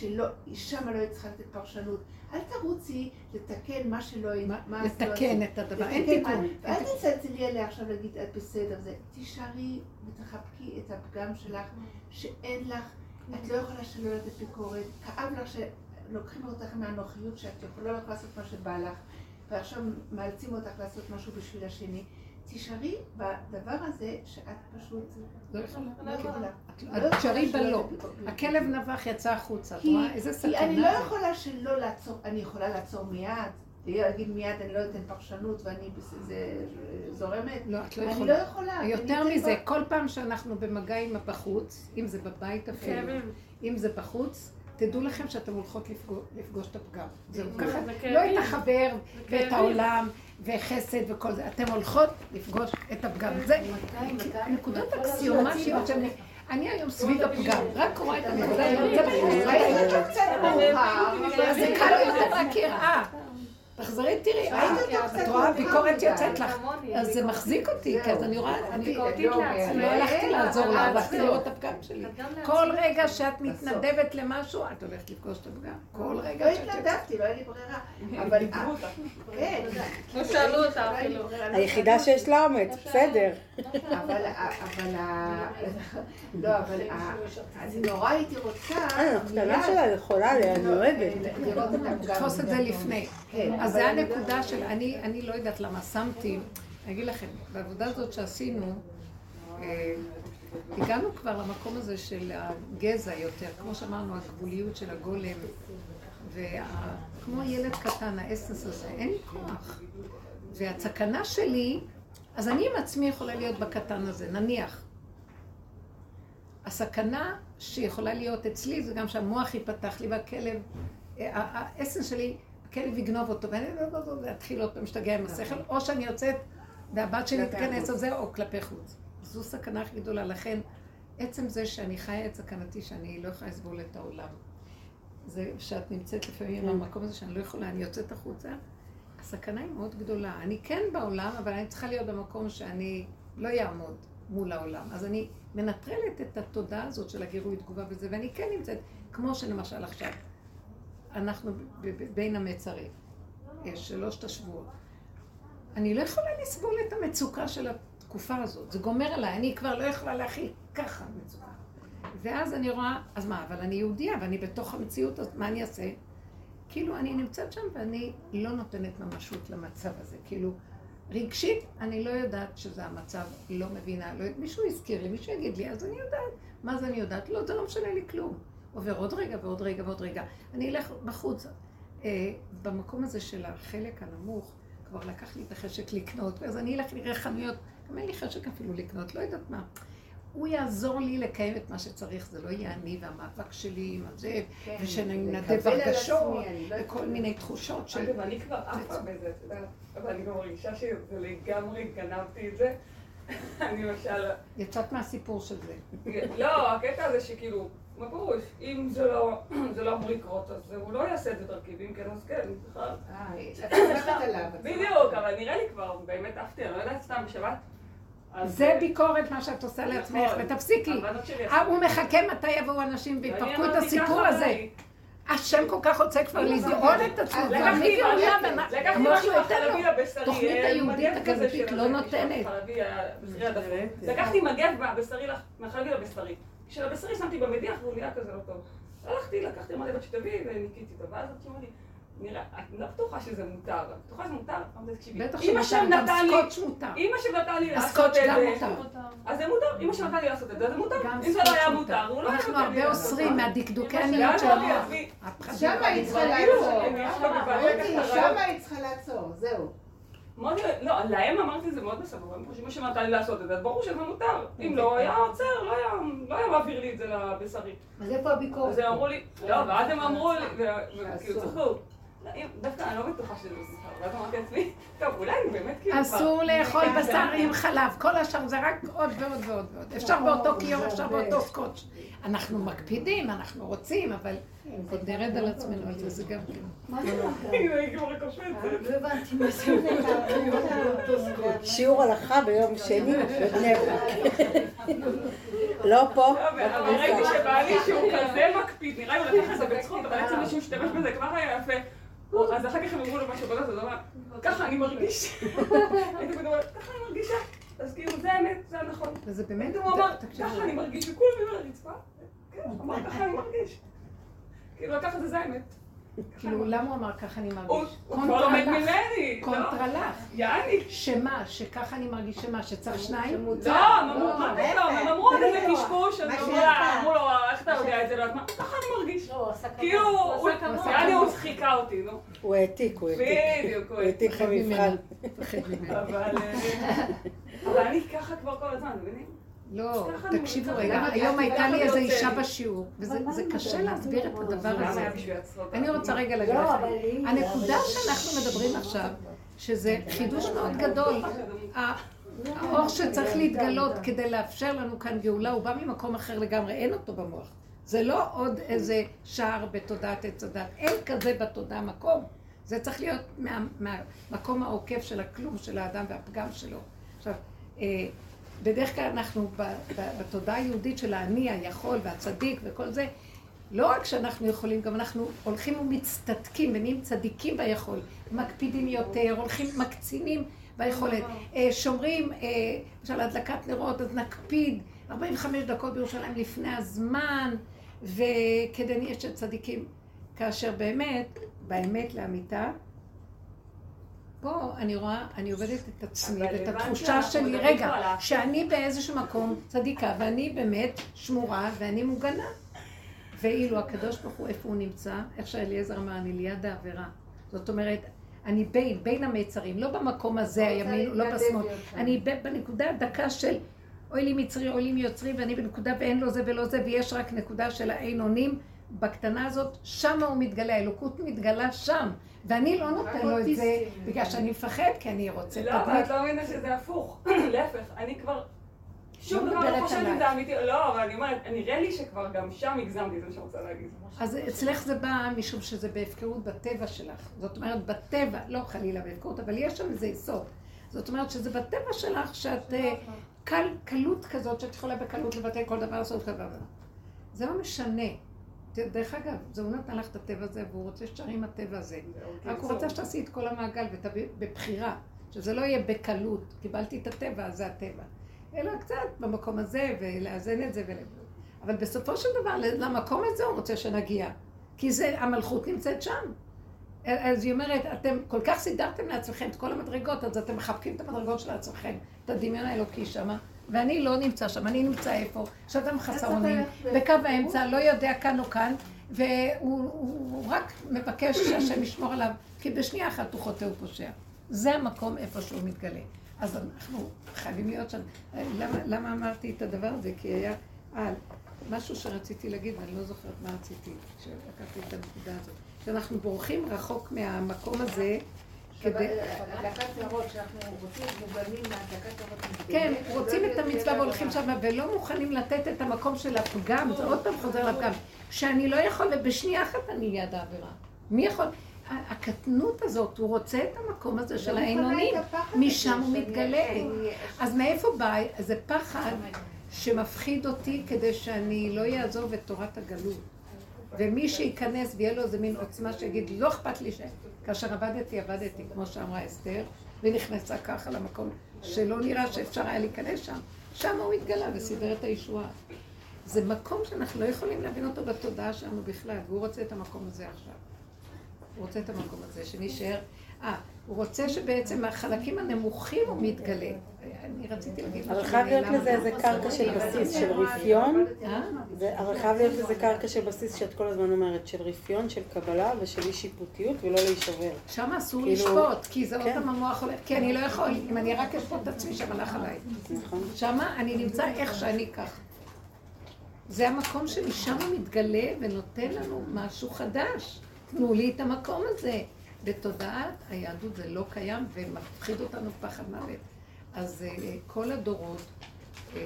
שמה לא היית צריכה לתת פרשנות, אל תרוצי לתקן מה שלא היית, מה- מה לתקן. את הדבר, אין תיקון. תיקון. תצלצלי עליה עכשיו להגיד את בסדר, זה תישארי ותחבקי את הפגם שלך, שאין לך, את לא יכולה שלא לתת ביקורת, כאב לך שלוקחים אותך מהנוחיות שאת יכולה לעשות מה שבא לך, ועכשיו מאלצים אותך לעשות משהו בשביל השני. תישארי בדבר הזה שאת פשוט לא יכולה. לא. את תשארי שלא בלא. לתת ביקורת. הכלב נבח יצא החוצה, את כי- רואה? איזה כי סכנה אני לא. יכולה שלא לעצור, אני יכולה לעצור מיד, להגיד מיד אני לא אתן פרשנות ואני זורמת. לא, את לא אני יכולה. לא יכולה. אני יותר מזה, כל פעם שאנחנו במגע עם הבחוץ, אם זה בבית אפילו, כאבים. אם זה בחוץ, תדעו לכם שאתם הולכות לפגוש, את הפגם. זהו, זה ככה, לא. את החבר ואת. העולם וחסד וכל זה, אתם הולכות לפגוש את הפגם. זה נקודות אקסיומטיות שאני... אני היום סביב הפגם, רק רואה את הנקודה, קצת מאוחר. זה קל יותר רק יראה. תחזרי תראי, אה, את רואה ביקורת יוצאת לך, אז זה מחזיק אותי, כי אז אני רואה, אני ביקורתית לעצמי. לא הלכתי לעזור לה, הלכתי לראות את הפגם שלי. כל רגע שאת מתנדבת למשהו, את הולכת לפגוש את הפגם. כל לא רגע שאת... התנדבתי, לא היה לי ברירה. אבל... אותך. כן. לא שאלו אותה לא אפילו. לא היחידה שיש לה אומץ, בסדר. אבל, לא, אבל ה- אני נורא הייתי רוצה, אה, הקטנה שלה יכולה, אני אוהבת. לראות את הפגם. לתפוס את זה לפני. אז זה הנקודה של, אני, אני לא יודעת למה שמתי, אני אגיד לכם, בעבודה הזאת שעשינו, אה, הגענו כבר למקום הזה של הגזע יותר, כמו שאמרנו, הגבוליות של הגולם, וכמו ילד קטן, האסנס הזה, אין לי כוח. והסכנה שלי, אז אני עם עצמי יכולה להיות בקטן הזה, נניח. הסכנה שיכולה להיות אצלי זה גם שהמוח ייפתח לי והכלב, אה, האסנס שלי, הכלב יגנוב אותו, ואני ואתחיל עוד פעם להשתגע עם השכל, או שאני יוצאת והבת שלי תיכנס על זה, או כלפי חוץ. זו סכנה הכי גדולה. לכן, עצם זה שאני חיה את סכנתי, שאני לא יכולה לסבול את העולם. זה שאת נמצאת לפעמים במקום הזה שאני לא יכולה, אני יוצאת החוצה, הסכנה היא מאוד גדולה. אני כן בעולם, אבל אני צריכה להיות במקום שאני לא אעמוד מול העולם. אז אני מנטרלת את התודעה הזאת של הגירוי תגובה וזה, ואני כן נמצאת, כמו שלמשל עכשיו, אנחנו בין המצרים, יש שלושת השבועות. אני לא יכולה לסבול את המצוקה של התקופה הזאת, זה גומר עליי, אני כבר לא יכולה להכיל ככה מצוקה. ואז אני רואה, אז מה, אבל אני יהודייה ואני בתוך המציאות הזאת, מה אני אעשה? כאילו, אני נמצאת שם ואני לא נותנת ממשות למצב הזה. כאילו, רגשית, אני לא יודעת שזה המצב, לא מבינה. לא, מישהו הזכיר לי, מישהו יגיד לי, אז אני יודעת. מה זה אני יודעת? לא, זה לא משנה לי כלום. עובר עוד רגע ועוד רגע ועוד רגע. אני אלך בחוץ. אה, במקום הזה של החלק הנמוך, כבר לקח לי את החשק לקנות, אז אני אלך נראה חנויות, גם אין לי חשק אפילו לקנות, לא יודעת מה. הוא יעזור לי לקיים את מה שצריך, זה לא יהיה אני והמאבק שלי עם הזה, כן, ושאני לקבל נדב על הרגשות, לא וכל. מיני תחושות של... אגב, אני כבר עפה בזה, את יודעת, אבל אני מרגישה שזה לגמרי גנבתי את זה. אני למשל, יצאת מהסיפור של זה. לא, הקטע הזה שכאילו, מה פירוש, אם זה לא זה לא אמור לקרות, אז הוא לא יעשה את זה דרכי, ואם כן, אז כן, בכלל. אה, בדיוק, אבל נראה לי כבר, באמת עפתי, אני לא יודעת סתם בשבת. זה ביקורת מה שאת עושה לעצמך, נכון. ותפסיקי. שלי אה. הוא מחכה מתי יבואו אנשים ויפרקו את הסיפור הזה. השם כל כך רוצה כבר לגאול את עצמו, מי לקחתי גאולה, לא משהו ייתן לו. תוכנית אה, היהודית של לא נותנת. הדפוק. לקחתי מגב מהבשרי מהחלבי לבשרי. של הבשרי שמתי במדיח והוא נהיה כזה לא טוב. הלכתי, לקחתי אמרתי בת שתביאי וניקיתי אותו, ואז אומרת לי, נראה, את לא בטוחה שזה מותר, את בטוחה שזה מותר? אמרתי, תקשיבי, בטח אם השם שמותר, גם נתן לי, סקוץ' מותר. אם השם נתן לי לעשות את זה. אז זה מותר, אם השם נתן לי לעשות את זה, זה מותר. אם זה לא היה מותר, הוא לא היה אנחנו הרבה לעשות. אוסרים מהדקדוקי ואז עניות של אמרתי המוח. שמה היא צריכה לעצור. ככה שמה היא צריכה לעצור, זהו. מאוד, לא, להם אמרתי זה מאוד בסדר, הם חושבים שנתן לי לעשות את זה, אז ברור שזה מותר. אם לא, היה עוצר, לא היה, לא היה מעביר לי את זה לבשרי. אז איפה הביקורת? אז הם אמרו לי, לא, ואז הם אמרו לי, וכאילו צחקו. לא, דווקא אני לא בטוחה שזה מותר, ואז אמרתי לעצמי, טוב, אולי אני באמת כאילו... אסור לאכול בשר עם חלב, כל השאר זה רק עוד ועוד ועוד ועוד. אפשר באותו כיור, אפשר באותו סקוץ'. אנחנו מקפידים, אנחנו רוצים, אבל עוד נרד על עצמנו על זה, זה גם כן. מה זה היא כבר קופצת. לא הבנתי מה זה. שיעור הלכה ביום שני בבני ברק. לא פה. לא, אבל ראיתי שבעלי שהוא כזה מקפיד, נראה לי הוא לקח את זה בצחוק, אבל עצם זה שהוא השתמש בזה כבר היה יפה. אז אחר כך הם אמרו לו משהו הוא אמר, ככה אני מרגיש. הייתי אומרת, ככה אני מרגישה. אז כאילו, זה האמת, זה הנכון. וזה באמת, הוא אמר, ככה אני מרגיש, וכולם היו על הרצפה. כן, הוא אמר, ככה אני מרגיש. כאילו, לקח את זה, זה האמת. כאילו, למה הוא אמר ככה אני מרגיש? הוא כבר לומד. ממני. לא. קונטרה לך. יעני. שמה? שככה אני מרגיש שמה? שצריך שניים? לא, הם אמרו, מה פתאום? הם אמרו לא, איזה קשקוש, אז אמרו לו, איך אתה יודע את זה? לא ככה אני מרגיש. כאילו, הוא- יעני הוא חיכה אותי, נו. הוא העתיק, הוא העתיק. בדיוק, הוא הוא העתיק במבחן. אבל אה, אבל אני ככה כבר כל הזמן, מבינים? לא, תקשיבו. רגע, היום הייתה לי איזו אישה? בשיעור, וזה קשה? להסביר את הדבר הזה. אני רוצה רגע להגיד לא, לכם. הנקודה שאנחנו מדברים עכשיו, שזה חידוש מאוד גדול, האור שצריך להתגלות כדי לאפשר לנו כאן גאולה, הוא בא ממקום אחר לגמרי, אין אותו במוח. זה לא עוד איזה שער בתודעת עץ הדת, אין כזה בתודעה מקום. זה צריך להיות מה- מהמקום העוקף של הכלום של האדם והפגם שלו. עכשיו, אה, בדרך כלל אנחנו בתודעה היהודית של האני, היכול והצדיק וכל זה, לא רק שאנחנו יכולים, גם אנחנו הולכים ומצטדקים ונהיים צדיקים ביכול, מקפידים יותר, הולכים, מקצינים ביכולת, אה, שומרים, אה, למשל הדלקת נרות, אז נקפיד 45 דקות בירושלים לפני הזמן, וכדי נהיה של צדיקים, כאשר באמת, באמת לאמיתה, פה אני רואה, אני עובדת את עצמי ואת התחושה שלי, רגע, שאני באיזשהו מקום צדיקה, ואני באמת שמורה, ואני מוגנה. ואילו הקדוש ברוך הוא, איפה הוא נמצא? איך שאליעזר אמר, אני ליד העבירה. זאת אומרת, אני בין, בין המיצרים, לא במקום הזה, הימין, לא בשמאל. אני בנקודה הדקה של אוי לי מצרי, אוי לי מיוצרי, ואני בנקודה ואין לו זה ולא זה, ויש רק נקודה של האין אונים. בקטנה הזאת, שם הוא מתגלה, האלוקות מתגלה שם. ואני לא נותן לו את זה בגלל שאני מפחד, כי אני רוצה לא, אבל. את לא מבינה שזה הפוך. להפך, אני כבר... שום דבר לא חושבת אם. זה אמיתי, לא, אבל אני אומרת, נראה לי שכבר גם שם הגזמתי, זה מה שאני רוצה להגיד. אז אצלך זה בא משום שזה בהפקרות בטבע שלך. זאת אומרת, בטבע, לא חלילה בהפקרות, אבל יש שם איזה יסוד. זאת אומרת שזה בטבע שלך שאת אה, קל, קלות כזאת, שאת יכולה בקלות לבטל כל דבר, לעשות כל דבר. זה לא משנה. דרך אגב, זה הוא נתן לך את הטבע הזה, והוא רוצה שתשארי עם הטבע הזה. רק הוא רוצה שתעשי את כל המעגל ותביא בבחירה, שזה לא יהיה בקלות, קיבלתי את הטבע, אז זה הטבע. אלא קצת במקום הזה, ולאזן את זה. ול... אבל בסופו של דבר, למקום הזה הוא רוצה שנגיע. כי זה, המלכות נמצאת שם. אז היא אומרת, אתם כל כך סידרתם לעצמכם את כל המדרגות, אז אתם מחבקים את המדרגות של עצמכם, את הדמיון האלוקי שמה, ואני לא נמצא שם, אני נמצא איפה? שאדם חסר אונים, בקו האמצע, לא יודע כאן או כאן, והוא הוא, הוא רק מבקש שהשם ישמור עליו, כי בשנייה אחת הוא חוטא ופושע. זה המקום איפה שהוא מתגלה. אז אנחנו חייבים להיות שם. למה, למה אמרתי את הדבר הזה? כי היה על משהו שרציתי להגיד, ואני לא זוכרת מה רציתי, כשלקחתי את הנקודה הזאת. שאנחנו בורחים רחוק מהמקום הזה, כדי... הדלקת נרות, שאנחנו רוצים מוגנים מהדלקת נרות. כן, רוצים את המצווה והולכים. שם, ולא מוכנים לתת את המקום של הפגם, זה עוד פעם חוזר לפגם. שאני לא יכול, ובשנייה אחת אני ליד העבירה. מי יכול? הקטנות הזאת, הוא רוצה את המקום הזה של הפחד משם הוא מתגלה. אז מאיפה בא? זה פחד שמפחיד אותי כדי שאני לא יעזוב את תורת הגלות. ומי שייכנס ויהיה לו איזה מין עוצמה שיגיד, לא אכפת לי ש... כאשר עבדתי, עבדתי, כמו שאמרה אסתר, ונכנסה ככה למקום שלא נראה שאפשר היה להיכנס שם. שם הוא התגלה וסידר את הישועה. זה מקום שאנחנו לא יכולים להבין אותו בתודעה שלנו בכלל, והוא רוצה את המקום הזה עכשיו. הוא רוצה את המקום הזה, שנישאר... אה, הוא רוצה שבעצם החלקים הנמוכים הוא מתגלה. אני רציתי להגיד משהו, חייב להיות לזה לי. איזה קרקע של בסיס, של רפיון. חייב להיות לזה קרקע של בסיס שאת כל הזמן אומרת, של רפיון, של קבלה ושל אי שיפוטיות ולא להישבר. שם אסור כאילו- לשפוט, כי זה עוד כן. פעם המוח הולך, כי אני לא יכול, אם אני רק אשפוט את עצמי, שם הלך עליי. נכון? שמה אני נמצא איך שאני כך. זה המקום שמשם הוא מתגלה ונותן לנו משהו חדש. תנו לי את המקום הזה. בתודעת היהדות זה לא קיים ומפחיד אותנו פחד מוות. אז אה, כל הדורות, אה,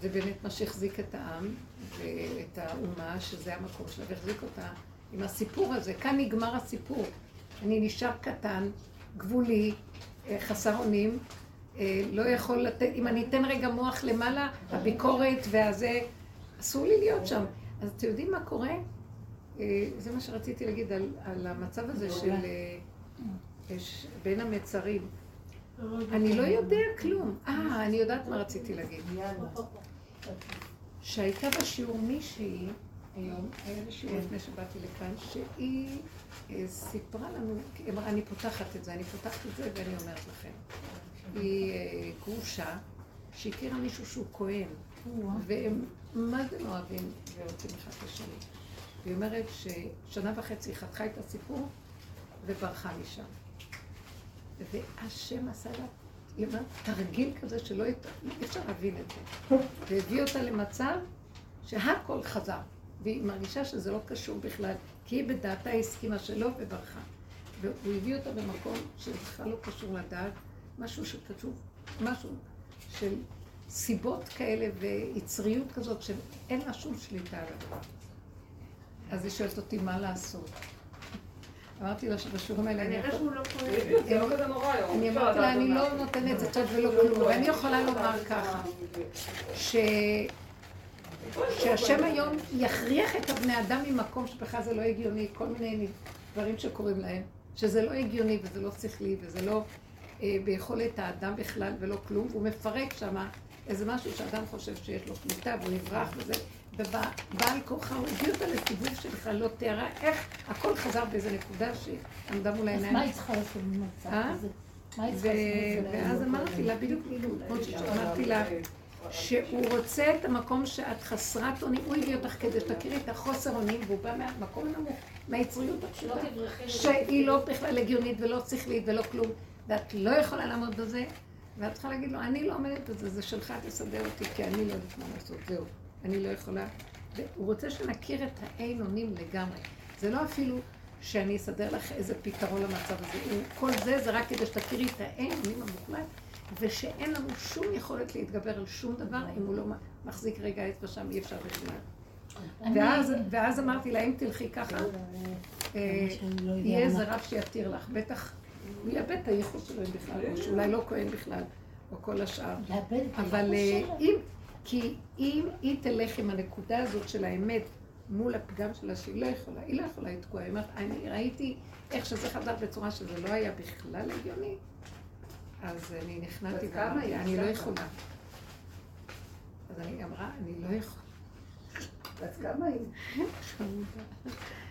זה באמת מה שהחזיק את העם ואת האומה, שזה המקום שלה, והחזיק אותה עם הסיפור הזה. כאן נגמר הסיפור. אני נשאר קטן, גבולי, אה, חסר אונים, לא יכול לתת, אם אני אתן רגע מוח למעלה, הביקורת והזה, אסור לי להיות שם. אז אתם יודעים מה קורה? אה, זה מה שרציתי להגיד על, על המצב הזה של אה, יש- בין המצרים. אני לא יודע כלום. אה, אני יודעת מה רציתי להגיד. שהייתה בשיעור מישהי, היום, היה לי שיעור לפני שבאתי לכאן, שהיא אה, סיפרה לנו, היא אמרה, אני פותחת את זה, אני פותחת את זה ואני אומרת לכם. היא אה, גרושה שהכירה מישהו שהוא כהן, והם מה זה לא אוהבים ורוצים אחד את השני. והיא אומרת ששנה וחצי חתכה את הסיפור וברחה משם. והשם עשה לה, היא אומרת, תרגיל כזה שלא אפשר להבין את זה. והביא אותה למצב שהכל חזר. והיא מרגישה שזה לא קשור בכלל, כי היא בדעתה הסכימה שלא וברחה. והוא הביא אותה במקום שבכלל לא קשור לדעת, משהו שכתוב, משהו של סיבות כאלה ויצריות כזאת שאין לה שום שליטה על הדבר. אז היא שואלת אותי מה לעשות. אמרתי לה שבשיעורים האלה אני לא. זה לא. אני אמרתי לה, אני לא זה. נותנת עצות ולא כלום, ואני יכולה לומר ככה, ש... שהשם היום יכריח את הבני אדם ממקום שבכלל זה לא הגיוני, כל מיני דברים שקורים להם, שזה לא הגיוני וזה לא שכלי וזה לא אה, ביכולת האדם בכלל ולא כלום, והוא מפרק שם איזה משהו שאדם חושב שיש לו שליטה והוא יברח וזה, ובעל כורחה הוא הביא אותה לסיבוב שבכלל לא תיארה איך הכל חזר באיזה נקודה שעמדה מול אז העיניים. מה היא צריכה לעשות במצב אה? כזה? מה היא ו- צריכה לעשות? ואז אמרתי לה, בדיוק כמו שאמרתי לה, שהוא רוצה את המקום שאת חסרת אונים, הוא הביא אותך כדי שתכירי את החוסר אונים, והוא בא מהמקום הנמוך, מהיצריות הפשוטה, שהיא לא בכלל הגיונית ולא שכלית ולא כלום, ואת לא יכולה לעמוד בזה, ואת צריכה להגיד לו, אני לא עומדת בזה, זה שלך, תסדר אותי, כי אני לא יודעת מה לעשות, זהו, אני לא יכולה. והוא רוצה שנכיר את האין אונים לגמרי. זה לא אפילו שאני אסדר לך איזה פתרון למצב הזה. הוא- כל זה זה רק כדי שתכירי את האין אונים המוחלט, ושאין לנו שום יכולת להתגבר על שום דבר אם הוא לא מחזיק רגע אצבע שם, אי אפשר בכלל. ואז, ואז אמרתי לה, אם תלכי ככה, אה, יהיה איזה רב שיתיר לך. בטח, הוא יאבד את הייחוד שלו בכלל, או שאולי לא כהן בכלל, או כל השאר. אבל אה. אם, כי אם היא תלך עם הנקודה הזאת של האמת מול הפגם שלה, שהיא לא יכולה, היא לא יכולה לתקוע. היא אומרת, אני ראיתי איך שזה חזר בצורה שזה לא היה בכלל הגיוני, אז אני נכנעתי ואמרתי, היא? אני לא? יכולה. אז אני אמרה, אני לא יכולה. אז כמה היא?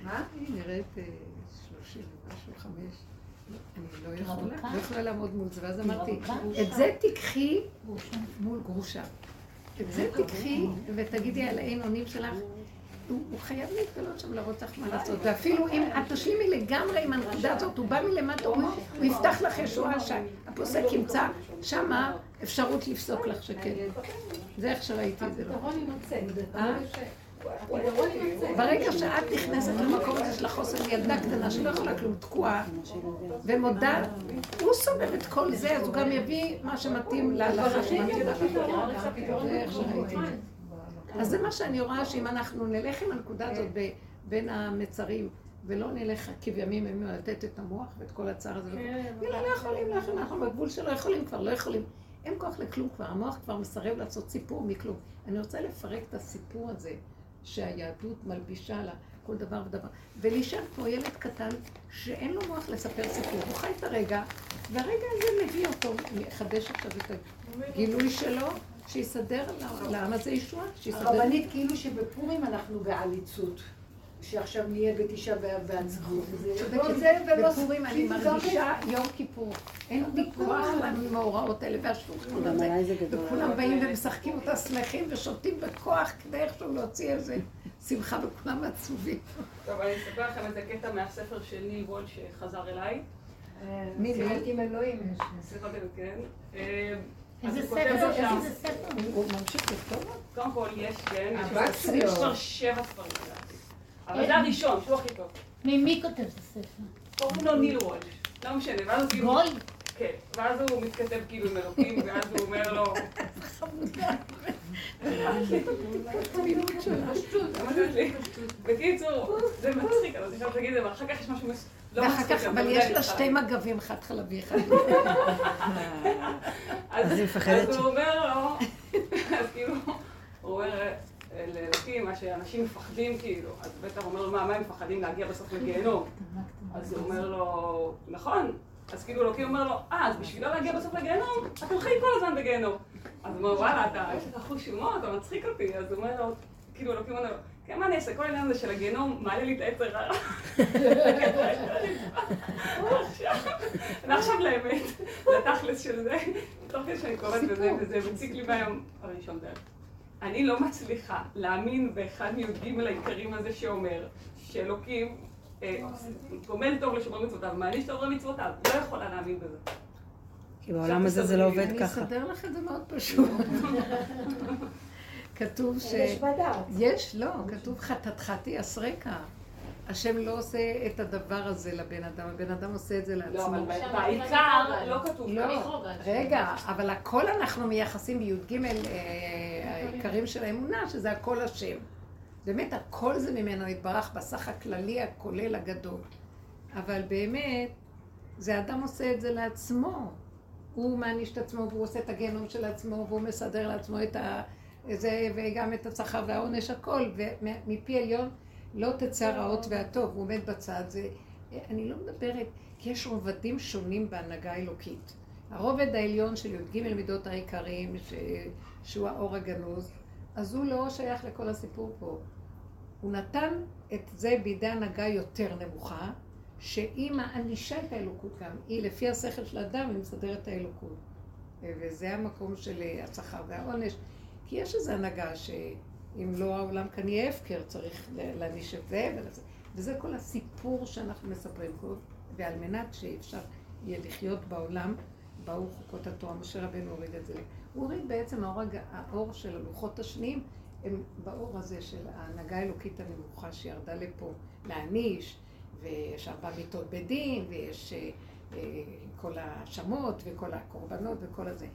מה? היא נראית אה, שלושים ומשהו, חמש. אני לא יכולה? לא יכולה לעמוד מול זה. ואז אמרתי? את זה תיקחי. מול גרושה. את זה תיקחי ותגידי על האין אונים שלך. הוא, חייב להתגלות שם להראות לך מה לעשות. ואפילו אם את תשלימי לגמרי עם הנקודה הזאת, הוא בא מלמטה, הוא, יפתח לך ישועה שהפוסק ימצא שמה אפשרות לפסוק לך שכן. זה איך שראיתי את זה. ברגע שאת נכנסת למקום הזה של החוסר ילדה קטנה שלא יכולה כלום, תקועה, ומודה, הוא סובב את כל זה, אז הוא גם יביא מה שמתאים להלכה זה. אז זה מה שאני רואה, שאם אנחנו נלך עם הנקודה הזאת בין המצרים, ולא נלך כבימים ימימה לתת את המוח ואת כל הצער הזה, יאללה, לא יכולים, לא יכולים, אנחנו בגבול שלא יכולים כבר, לא יכולים. אין כוח לכלום כבר, המוח כבר מסרב לעשות סיפור מכלום. אני רוצה לפרק את הסיפור הזה שהיהדות מלבישה לה כל דבר ודבר, ולהישאר כמו ילד קטן שאין לו מוח לספר סיפור. הוא חי את הרגע, והרגע הזה מביא אותו, מחדש עכשיו את הגילוי שלו, שיסדר לעם הזה ישועה. הרבנית, כאילו שבפורים אנחנו בעליצות. שעכשיו נהיה בתשעה באב בעצמות. צודקת. זה ולא... בפורים אני מרגישה יום כיפור. אין לי כוח למאורעות האלה הזה. גדול. וכולם באים ומשחקים אותה שמחים ושותים בכוח כדי איכשהו להוציא איזה שמחה וכולם עצובים. טוב, אני אספר לכם איזה קטע מהספר של ניל וולד שחזר אליי. מי זה? שיחק עם אלוהים. סליחה, כן. אה, איזה ספר, שם, איזה ספר. הוא ממשיך לכתוב? קודם כל יש, כן, יש. יש כבר שבע ספרים. אבל זה הראשון, שהוא הכי טוב. ממי כותב את הספר? קוראים לו ניל וולד. לא משנה, ואז הוא כאילו... גוי? כן, ואז הוא מתכתב כאילו עם אלוקים, ואז הוא אומר לו... בקיצור, זה מצחיק, אבל חייבת להגיד את זה, ואחר כך יש משהו מס- לא ואחר מצחיק. כך, אבל יש לה. שתי מגבים, אחד חלבי, אחד אז הוא אומר לו, אז כאילו, הוא אומר לאלוקים, מה שאנשים מפחדים כאילו, אז בטח אומר לו, מה, מה הם מפחדים להגיע בסוף לגיהנום? אז הוא אומר לו, נכון. אז כאילו אלוקים אומר לו, אה, אז בשביל לא להגיע בסוף לגיהנום, אתם חיים כל הזמן בגיהנום. אז הוא אומר, וואלה, אתה, יש לך חוש הומור, אתה מצחיק אותי. אז הוא אומר לו, כאילו אלוקים אומר לו, כן, מה אני אעשה? כל העניין הזה של הגיהנום מעלה לי את היצר הרע. ועכשיו לאמת, לתכלס של זה, תוך כדי שאני קוראת בזה, וזה מציק לי ביום הראשון דרך. אני לא מצליחה להאמין באחד מי"ג העיקרים הזה שאומר שאלוקים אה, גומל טוב לשומר מצוותיו, מעניש טוב למצוותיו. לא יכולה להאמין בזה. כי בעולם הזה זה לא עובד אני ככה. אסדר לך את זה מאוד פשוט. כתוב ש... יש בדעת. יש, לא, כתוב חטאתך אסרקה. השם לא עושה את הדבר הזה לבן אדם, הבן אדם עושה את זה לא, אבל לעצמו. בעיקר לא כתוב לא. רגע, אבל הכל אנחנו מייחסים בי"ג אה, העיקרים של האמונה, שזה הכל השם. באמת, הכל זה ממנו יתברך בסך הכללי, הכולל, הגדול. אבל באמת, זה אדם עושה את זה לעצמו. הוא מעניש את עצמו, והוא עושה את הגיהנום של עצמו, והוא מסדר לעצמו את ה... זה, וגם את השכר והעונש, הכל. ומפי עליון לא תצא הרעות והטוב, הוא עומד בצד. זה... אני לא מדברת, כי יש רובדים שונים בהנהגה האלוקית. הרובד העליון של י"ג מידות העיקריים, ש... שהוא האור הגנוז, אז הוא לא שייך לכל הסיפור פה. הוא נתן את זה בידי הנהגה יותר נמוכה, שהיא מענישה את האלוקות גם. היא, לפי השכל של האדם, היא מסדרת את האלוקות. וזה המקום של השכר והעונש. כי יש איזו הנהגה שאם לא העולם כאן יהיה הפקר, צריך להעניש את זה ולזה. וזה כל הסיפור שאנחנו מספרים פה, ועל מנת שאפשר יהיה לחיות בעולם, באו חוקות התורה, משה רבנו הוריד את זה. הוא הוריד בעצם האור, האור של הלוחות השניים, הם באור הזה של ההנהגה האלוקית הנמוכה שירדה לפה להעניש, ויש ארבע מיטות בדין, ויש אה, אה, כל ההאשמות וכל הקורבנות וכל הזה.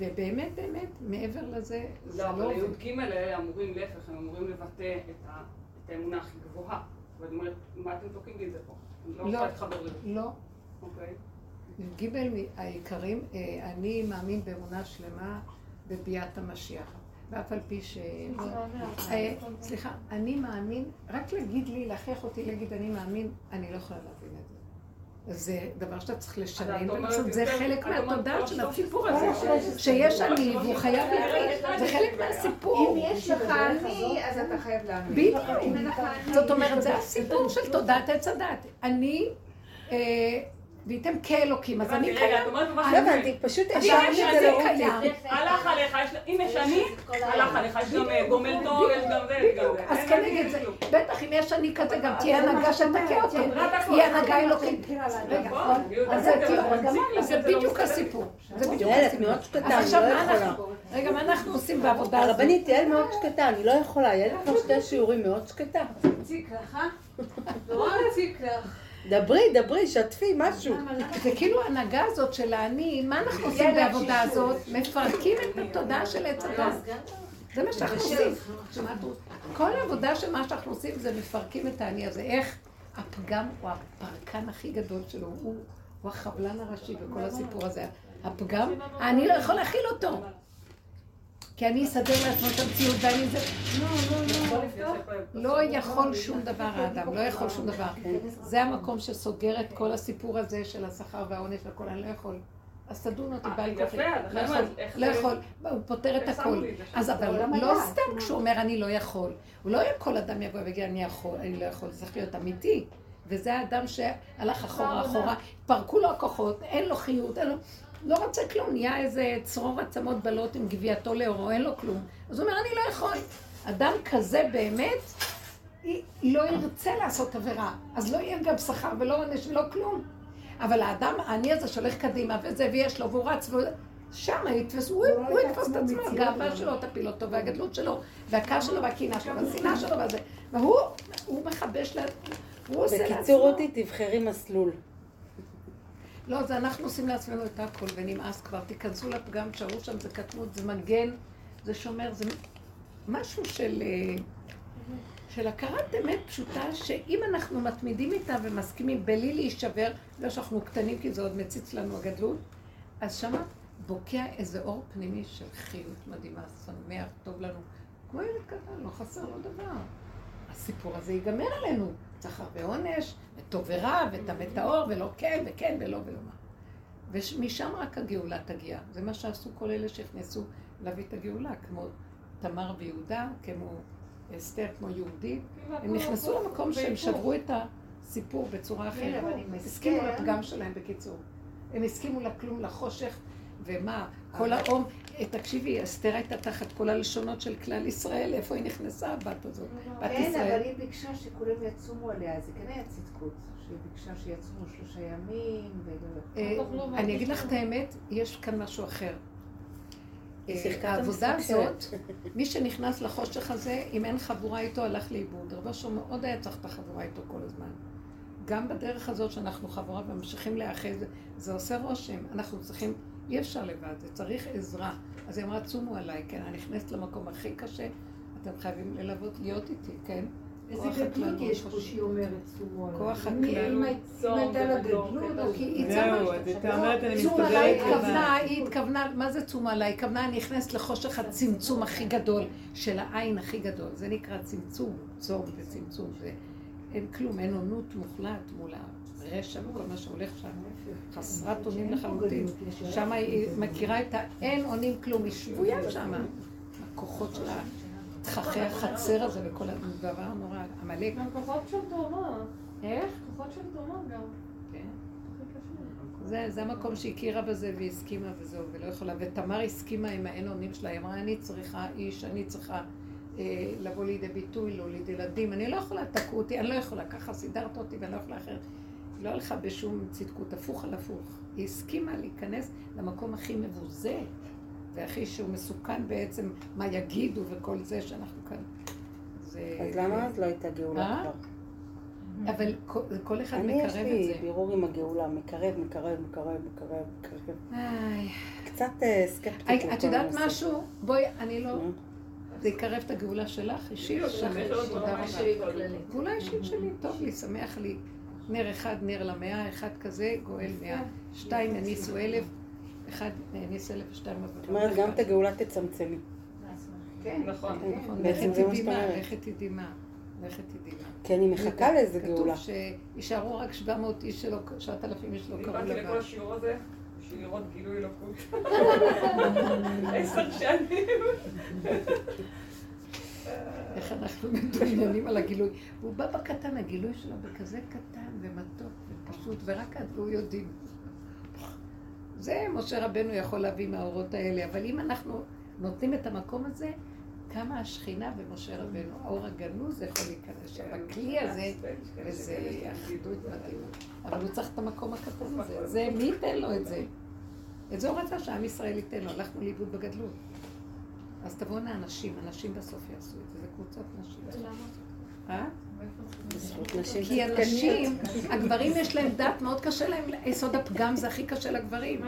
ובאמת, באמת, מעבר לזה, זה לא, לא אבל. הי"ג האלה אמורים להפך, הם אמורים לבטא את ה- את האמונה הכי גבוהה. ואני אומרת, מה אתם תוקעים לי את זה פה? אני לא לא. יכולה להתחבר לזה. לא. אוקיי. י"ג העיקרים, אה, אני מאמין באמונה שלמה בביאת המשיח. ואף על פי ש... אה, סליחה, אני מאמין, רק להגיד לי, להכריח אותי להגיד אני מאמין, אני לא יכולה להבין את זה. זה דבר שאתה צריך לשלם, ולעשות, זה חלק מהתודעה של הסיפור. הזה, שיש אני והוא חייב להבין, זה חלק מהסיפור. אם יש לך אני, אז אתה חייב להאמין. בדיוק. זאת אומרת, זה הסיפור של תודעת עץ הדת. אני, וייתם כאלוקים, אז אני רגע, קיים. את אומרת ממש לא. הבנתי, פשוט אז השארתי אני את זה אני לרותי. קיים. הלך עליך, אם יש אני, הלך עליך, יש גם גומל טוב, יש גם זה, יש גם בדיוק, זה. אז כנגד זה. בטח אם יש אני כזה, גם תהיה הנהגה שתכה הכל. היא הנהגה אלוקית. רגע, נכון, אז זה אז זה שזה לא בדיוק. הסיפור. זה בדיוק הסיפור. עכשיו לא מה. אנחנו, רגע, מה אנחנו עושים בעבודה הזאת? הרבנית יעל מאוד שקטה, אני לא יכולה. יעל כבר שתי שיעורים מאוד שקטה. מציק לך, אה? נורא מציק לך. דברי, דברי, שתפי, משהו. זה כאילו ההנהגה הזאת של האני, מה אנחנו עושים בעבודה הזאת? מפרקים את התודעה של עץ הדת. זה מה שאנחנו עושים. כל העבודה של מה שאנחנו עושים זה מפרקים את האני הזה. איך הפגם הוא הפרקן הכי גדול שלו, הוא, הוא החבלן הראשי בכל הסיפור הזה. הפגם, אני לא יכול להכיל אותו. כי אני אסדר לעצמו את המציאות ואני זה... לא יכול שום דבר האדם, לא יכול שום דבר. זה המקום שסוגר את כל הסיפור הזה של השכר והעונש והכל, אני לא יכול. אז תדון אותי, לי יפה, כוחי. לא לכן יכול, לא יכול, הוא פותר את הכל. אז אבל לא. סתם כשהוא אומר אני לא יכול. הוא לא כל אדם יבוא ויגיד אני יכול, אני לא יכול, זה צריך להיות אמיתי. וזה האדם שהלך אחורה אחורה, פרקו לו הכוחות, אין לו חיות, אין לו... לא רוצה כלום, נהיה איזה צרור עצמות בלות עם גווייתו לאורו, אין לו כלום. אז הוא אומר, אני לא יכול. אדם כזה באמת, היא- לא ירצה לעשות עבירה. אז לא יהיה גם שכר ולא עונש ולא כלום. אבל האדם העני הזה שהולך קדימה וזה, ויש לו, והוא רץ, והוא... שם יתפס, הוא, הוא את יתפוס את עצמו. הגאווה שלו תפיל אותו, והגדלות שלו, והכעס שלו, והקנאה שלו, והשנאה שלו, והזה. והוא הוא מכבש, לה- הוא עושה לעצמו. בקיצור, רותי, תבחרי מסלול. לא, זה אנחנו עושים לעצמנו את הכל, ונמאס כבר. תיכנסו לפגם, תשארו שם, זה קטנות, זה מגן, זה שומר, זה משהו של, אה, של הכרת אמת פשוטה, שאם אנחנו מתמידים איתה ומסכימים בלי להישבר, לא שאנחנו קטנים כי זה עוד מציץ לנו הגדלות, אז שמה בוקע איזה אור פנימי של חיות מדהימה, שמח, טוב לנו. כמו ילד קטן, לא חסר לו דבר. הסיפור הזה ייגמר עלינו. שכר ועונש, וטוב ורע, וטמא טהור, ולא כן, וכן, ולא ולא מה. ומשם רק הגאולה תגיע. זה מה שעשו כל אלה שהכנסו להביא את הגאולה, כמו תמר ויהודה, כמו אסתר כמו יהודים, הם נכנסו למקום שהם שברו את הסיפור בצורה כן, אחרת. עם הסכימו לפגם שלהם בקיצור. הם הסכימו לכלום, לחושך, ומה, כל האום, תקשיבי, אסתר הייתה תחת כל הלשונות של כלל ישראל, איפה היא נכנסה הבת הזאת? בת כן, ישראל. אבל היא ביקשה שכולם יצומו עליה, זה כן היה צדקות. שהיא ביקשה שיצומו שלושה ימים, ו... אה, אני אגיד לך את האמת, יש כאן משהו אחר. אה, העבודה המשחק הזאת, מי שנכנס לחושך הזה, אם אין חבורה איתו, הלך לאיבוד. רב אשר מאוד היה צריך את החבורה איתו כל הזמן. גם בדרך הזאת שאנחנו חבורה וממשיכים להיאחז, זה עושה רושם. אנחנו צריכים, אי אפשר לבד, זה צריך עזרה. אז היא אמרה, צומו עליי, כן, אני נכנסת למקום הכי קשה, אתם חייבים ללוות, להיות איתי, כן? איזה גדלות. יש פה שהיא אומרת צומו עליי. כוח הכללות. אם היית- אם הייתה לה גדלות, אז... כי היא צמה- אני צום עליי. התכוונה, היא התכוונה, מה זה צום עליי? היא התכוונה, אני נכנסת לחושך הצמצום הכי גדול, של העין הכי גדול. זה נקרא צמצום, צום וצמצום. אין כלום, אין עונות מוחלט מול הרשע וכל מה שהולך שם. חסרת אונים לחלוטין. שם היא מכירה את האין אונים כלום, היא שבויה שם. הכוחות של התככי החצר הזה וכל הדבר הנורא, עמלק. גם כוחות של תרומה. איך? כוחות של תרומה גם. כן. זה, זה המקום שהכירה בזה והסכימה וזהו, ולא יכולה. ותמר הסכימה עם האין אונים שלה, היא אמרה, אני צריכה איש, אני צריכה אה, לבוא לידי ביטוי, להוליד ילדים, אני לא יכולה, תקעו אותי, אני לא יכולה, ככה סידרת אותי ואני לא יכולה אחרת. לא הלכה בשום צדקות, הפוך על הפוך. היא הסכימה להיכנס למקום הכי מבוזה, והכי שהוא מסוכן בעצם, מה יגידו וכל זה שאנחנו כאן. זה... אז למה אז לא הייתה גאולה אה? כבר? אבל כל, אחד אני מקרב יש את לי זה. בירור עם הגאולה, מקרב, מקרב, מקרב, מקרב, מקרב. קצת אה, סקפטית. את יודעת. משהו? בואי, אני לא... זה יקרב את הגאולה שלך, אישית שלך. יש תודה רבה. גאולה אישית שלי, טוב לי, שמח לי. נר אחד, נר למאה, אחד כזה, גואל מאה. שתיים, יניסו אלף, אחד יניס אלף, שתיים עבודה. זאת אומרת, גם את הגאולה תצמצמי. כן, נכון. כן. נכון, לכת מה תדעי מה. לכת תדעי מה. לכת תדעי מה. כי אני מחכה לאיזה גאולה. כתוב שיישארו רק 700 איש שלא, 7,000 איש לא אני קראו באתי לכל לבד. השיעור הזה בשביל לראות גילוי אלוקות. עשר שנים. איך אנחנו מתעניינים על הגילוי. והוא בא בקטן, הגילוי שלו בכזה קטן ומתוק ופשוט, ורק הוא יודעים. זה משה רבנו יכול להביא מהאורות האלה, אבל אם אנחנו נותנים את המקום הזה, כמה השכינה במשה רבנו, האור הגנוז יכול להיכנס שם. הכלי הזה, וזה אחדות מדהימה. אבל הוא צריך את המקום הקטן הזה. זה, מי ייתן לו את זה? את זה הוא רצה שעם ישראל ייתן לו, הלכנו לאיבוד בגדלות. אז תבואנה אנשים, אנשים בסוף יעשו את זה קבוצות נשים. אה? בזכות נשים כי. הנשים, הגברים יש להם דת, מאוד קשה להם, יסוד הפגם זה הכי קשה לגברים.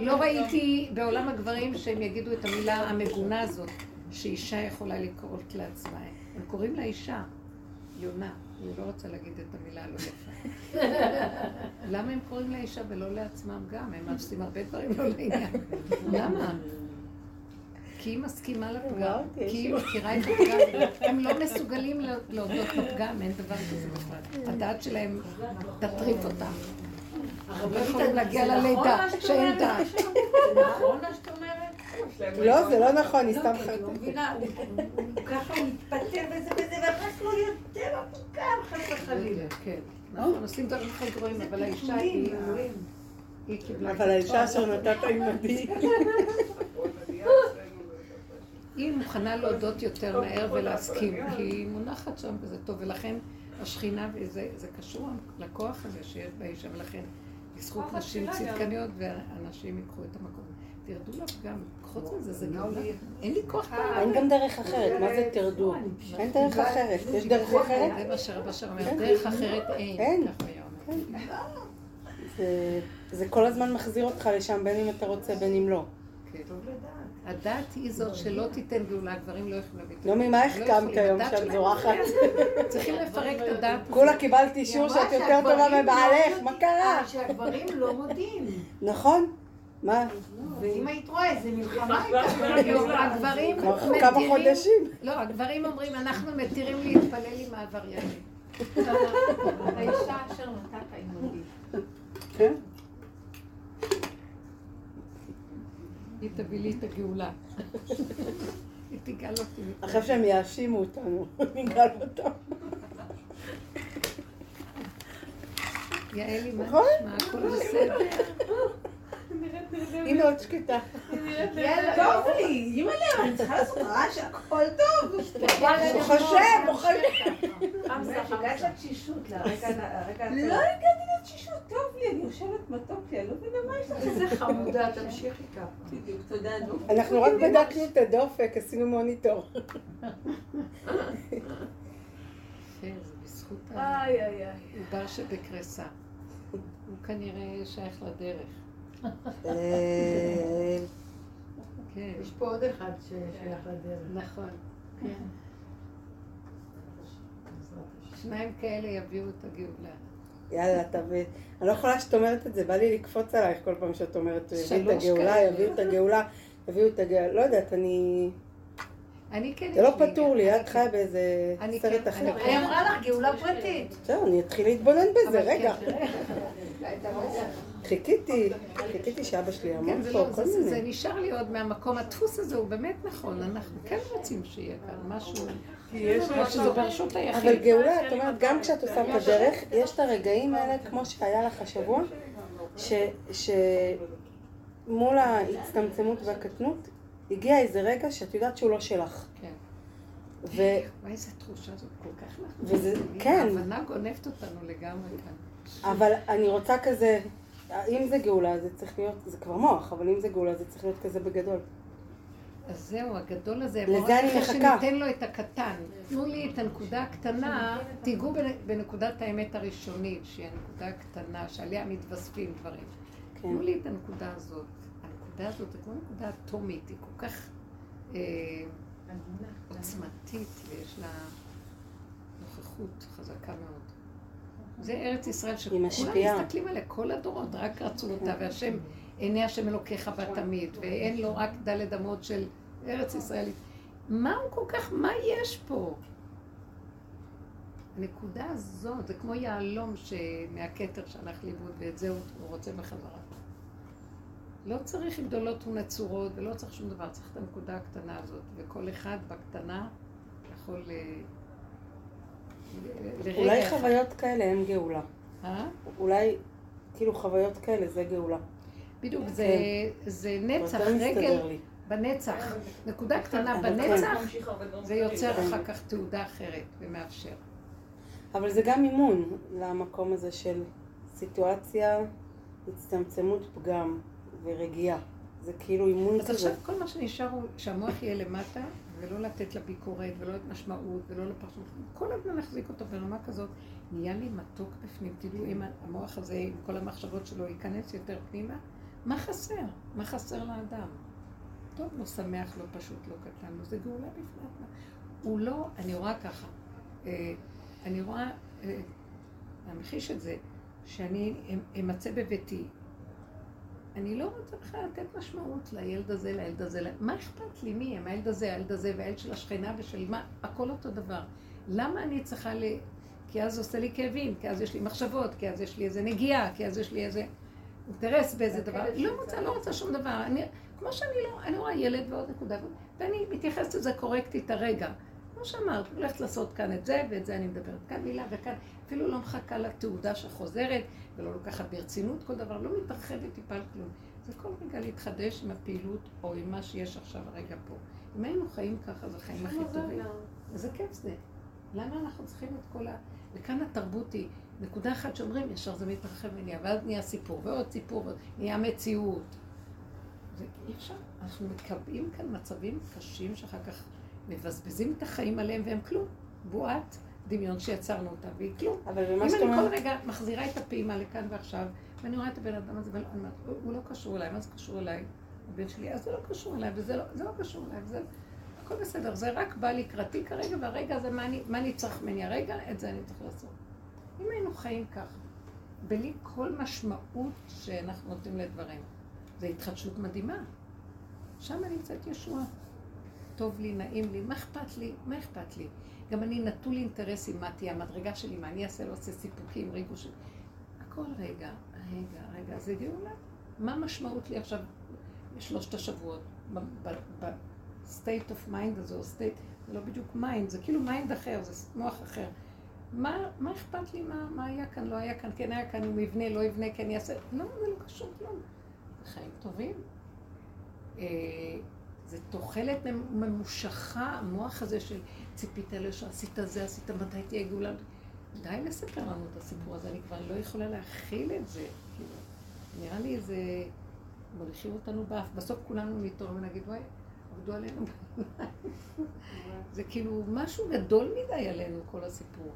לא ראיתי בעולם הגברים שהם יגידו את המילה המגונה הזאת, שאישה יכולה לקרוא לעצמה. הם קוראים לה אישה, יונה. אני לא רוצה להגיד את המילה הלא יפה. למה הם קוראים לה אישה ולא לעצמם גם? הם עושים הרבה דברים לא לעניין. למה? כי היא מסכימה לפגם, כי היא מכירה את הפגם, הם לא מסוגלים לה- להודות בפגם, אין דבר כזה בכלל. הדעת שלהם תטריף אותם. הם לא יכולים להגיע ללידה, שאין דעת. זה נכון מה שאת אומרת? לא, זה לא נכון, היא סתם לא, כי אני לא חרטטת. מבינה, הוא- ככה מתפטר וזה וזה, ואנחנו יותר מתוקה, חס וחלילה. כן, נכון, עושים דברים הכי גרועים, אבל האישה היא... היא קיבלה את אבל. האישה אשר נתת עימדי. היא מוכנה להודות יותר מהר ולהסכים, כי היא מונחת שם וזה טוב, ולכן השכינה, וזה זה קשור לכוח הזה שיש באישה, ולכן בזכות נשים צדקניות ואנשים ייקחו את המקום. תרדו לפגם, חוץ מזה זה גאולה. אין לי כוח בעולם. אין גם דרך אחרת, מה זה תרדו? אין דרך אחרת. יש דרך אחרת? זה מה שרב אשר אומר, כן. דרך אחרת אין. אין. אומר. זה- זה כל הזמן מחזיר אותך לשם, בין אם אתה רוצה, בין אם לא. כן. הדת היא זאת שלא תיתן גאולה, הגברים לא יכולים להביא את לא ממה לא החכמת. היום שאת זורחת. צריכים לפרק את הדת. כולה קיבלת אישור שאת יותר טובה מבעלך, מה קרה? שהגברים לא מודים. נכון? מה? ואם היית רואה איזה מלחמה הייתה. לא, הגברים כבר כמה מתירים, חודשים. לא, הגברים אומרים, אנחנו מתירים להתפלל עם העבריינים. האישה אשר נתת עימודי. כן? היא תביא לי את הגאולה. היא תגאל אותי. עכשיו שהם יאשימו אותנו, נגאל אותם. יעלי, מה נכון? נשמע? הכל בסדר? הנה עוד שקטה. טוב לי, אימא'לה, אני צריכה לעשות רעש, הכל טוב. ברוך השם, ברוך השם. הגעת לתשישות, לרגע... לא הגעתי לתשישות, טוב לי, אני יושבת מתוק לי, אני לא מבינה מה יש לך. איזה חמודה, תמשיכי ככה. בדיוק, תודה, נו. אנחנו רק בדקנו את הדופק, עשינו מוניטור. כן, בזכות איי, איי, איי. העובר שבקרסה. הוא כנראה שייך לדרך. אה, יש פה עוד אחד ששייך לדרך. נכון. כן. שניים כאלה יביאו את הגאולה. יאללה, תביא. אני לא יכולה שאת אומרת את זה, בא לי לקפוץ עלייך כל פעם שאת אומרת, יביאו את הגאולה. יביאו את הגאולה, יביאו את הגאולה. לא יודעת, אני... אני כן... זה לא פתור לי, עניין. את חיה באיזה סרט כן- אחר. אני- היא אמרה לך גאולה פרטית. זהו, אני אתחיל להתבונן בזה, רגע. כן, תראה. חיכיתי, חיכיתי שאבא שלי יעמוד כן, פה, לא, כל זה, זה מיני. נשאר לי עוד מהמקום, הדפוס הזה הוא באמת נכון, אנחנו כן רוצים שיהיה כאן משהו, אבל שזה ברשות אבל היחיד. גאולה, את אומרת, גם כשאת עושה את הדרך, יש את הרגעים האלה, כמו שהיה לך השבוע, ש- שמול ההצטמצמות והקטנות, הגיע איזה רגע שאת יודעת שהוא לא שלך. כן. ו... וואי, איזה תחושה זאת כל כך נכון. וזה- כן. ההבנה גונבת אותנו לגמרי כאן. אבל אני רוצה כזה, אם זה גאולה זה צריך להיות, זה כבר מוח, אבל אם זה גאולה זה צריך להיות כזה בגדול. אז זהו, הגדול הזה, לזה אני מחכה. שניתן לו את הקטן. תנו לי את הנקודה הקטנה, תיגעו בנ- בנקודת האמת הראשונית, שהיא הנקודה הקטנה, שעליה מתווספים דברים. כן. תנו לי את הנקודה הזאת. הנקודה הזאת זה כמו נקודה אטומית, היא כל כך אה, עוצמתית, ויש לה נוכחות חזקה מאוד. זה ארץ ישראל שכולם. מסתכלים עליה, כל הדורות רק רצו אותה, והשם, עיני השם אלוקיך בה תמיד, ואין לו רק דלת אמות של ארץ ישראלית. מה הוא כל כך, מה יש פה? הנקודה הזאת, זה כמו יהלום מהכתר שהלך לאיבוד, ואת זה הוא רוצה בחזרה. לא צריך גדולות ונצורות, ולא צריך שום דבר, צריך את הנקודה הקטנה הזאת, וכל אחד בקטנה יכול לרגע אולי. חוויות כאלה הם גאולה. אה? אולי, כאילו חוויות כאלה זה גאולה. בדיוק, זה, זה נצח, רגל. בנצח. נקודה קטנה בנצח, זה. יוצר כן. אחר כך תעודה אחרת ומאפשר. אבל זה גם אימון למקום הזה של סיטואציה, הצטמצמות פגם ורגיעה. זה כאילו אימון אז כזה. עכשיו כל מה שנשאר הוא שהמוח יהיה למטה, ולא לתת לה ביקורת, ולא את משמעות, ולא לפרשנות. כל הזמן להחזיק אותו ברמה כזאת, נהיה לי מתוק בפנים. תדעו, אם המוח הזה, עם כל המחשבות שלו, ייכנס יותר פנימה, מה חסר? מה חסר לאדם? טוב, לא שמח, לא פשוט, לא קטן, לא זה גאולה בפני עצמה. הוא לא, אני רואה ככה, אה, אני רואה, אה, להמחיש את זה, שאני אמצא בביתי אני לא רוצה בכלל לתת משמעות לילד הזה, לילד הזה. מה אכפת לי? מי הם? הילד הזה, הילד הזה, והילד של השכנה ושל מה? הכל אותו דבר. למה אני צריכה ל... כי אז עושה לי כאבים, כי אז יש לי מחשבות, כי אז יש לי איזה נגיעה, כי אז יש לי איזה אינטרס באיזה דבר. לא רוצה, לא רוצה שום דבר. אני, כמו שאני לא, אני רואה ילד ועוד נקודה, ואני מתייחסת לזה קורקטית הרגע. כמו שאמרת, הולכת לעשות כאן את זה, ואת זה אני מדברת כאן מילה וכאן. אפילו לא מחכה לתעודה שחוזרת, ולא לוקחת ברצינות כל דבר, לא מתרחבת טיפה על כלום. זה כל רגע להתחדש עם הפעילות, או עם מה שיש עכשיו הרגע פה. אם היינו חיים ככה, זה החיים הכי טובים. איזה כיף זה. למה אנחנו צריכים את כל ה... וכאן התרבות היא, נקודה אחת שאומרים, ישר זה מתרחב ונהיה, ואז נהיה סיפור, ועוד סיפור, נהיה מציאות. זה אי אפשר, אנחנו מקבעים כאן מצבים קשים שאחר כך מבזבזים את החיים עליהם והם כלום. בועת דמיון שיצרנו אותה, והיא כלום. אבל במה אם שאת אני כל אומרת, הרגע מחזירה את הפעימה לכאן ועכשיו, ואני רואה את הבן אדם הזה, ואני אומרת, הוא- לא קשור אליי, מה זה קשור אליי? הבן שלי, אז זה לא קשור אליי, וזה לא, זה לא קשור אליי, וזה... הכל בסדר, זה רק בא לקראתי כרגע, והרגע הזה, מה אני, מה אני צריך ממני הרגע, את זה אני צריך לעשות. אם היינו חיים ככה, בלי כל משמעות שאנחנו נותנים לדברים, זו התחדשות מדהימה. שם נמצאת ישועה. טוב לי, נעים לי, מה אכפת לי? מה אכפת לי? גם אני נטול אינטרסים, מה תהיה המדרגה שלי, מה אני אעשה, לא אעשה סיפוקים, ריגושים. הכל רגע, רגע, רגע, זה גאולה. מה המשמעות לי עכשיו, שלושת השבועות, ב- ב- state of mind הזה, או state, זה לא בדיוק mind, זה כאילו mind אחר, זה מוח אחר. מה, מה אכפת לי מה, מה היה כאן, לא היה כאן, כן היה כאן, הוא יבנה, לא יבנה, כן יעשה, לא, זה לא קשור כלום. חיים טובים. זה תוחלת ממושכה, המוח הזה של ציפית אלה שעשית זה, עשית מתי תהיה גאולה. די לספר לנו את הסיפור הזה, אני כבר לא יכולה להכיל את זה. כאילו, נראה לי זה... מוליכים אותנו באף. בסוף כולנו נתעורר ונגיד, וואי, עבדו עלינו. זה כאילו משהו גדול מדי עלינו, כל הסיפור.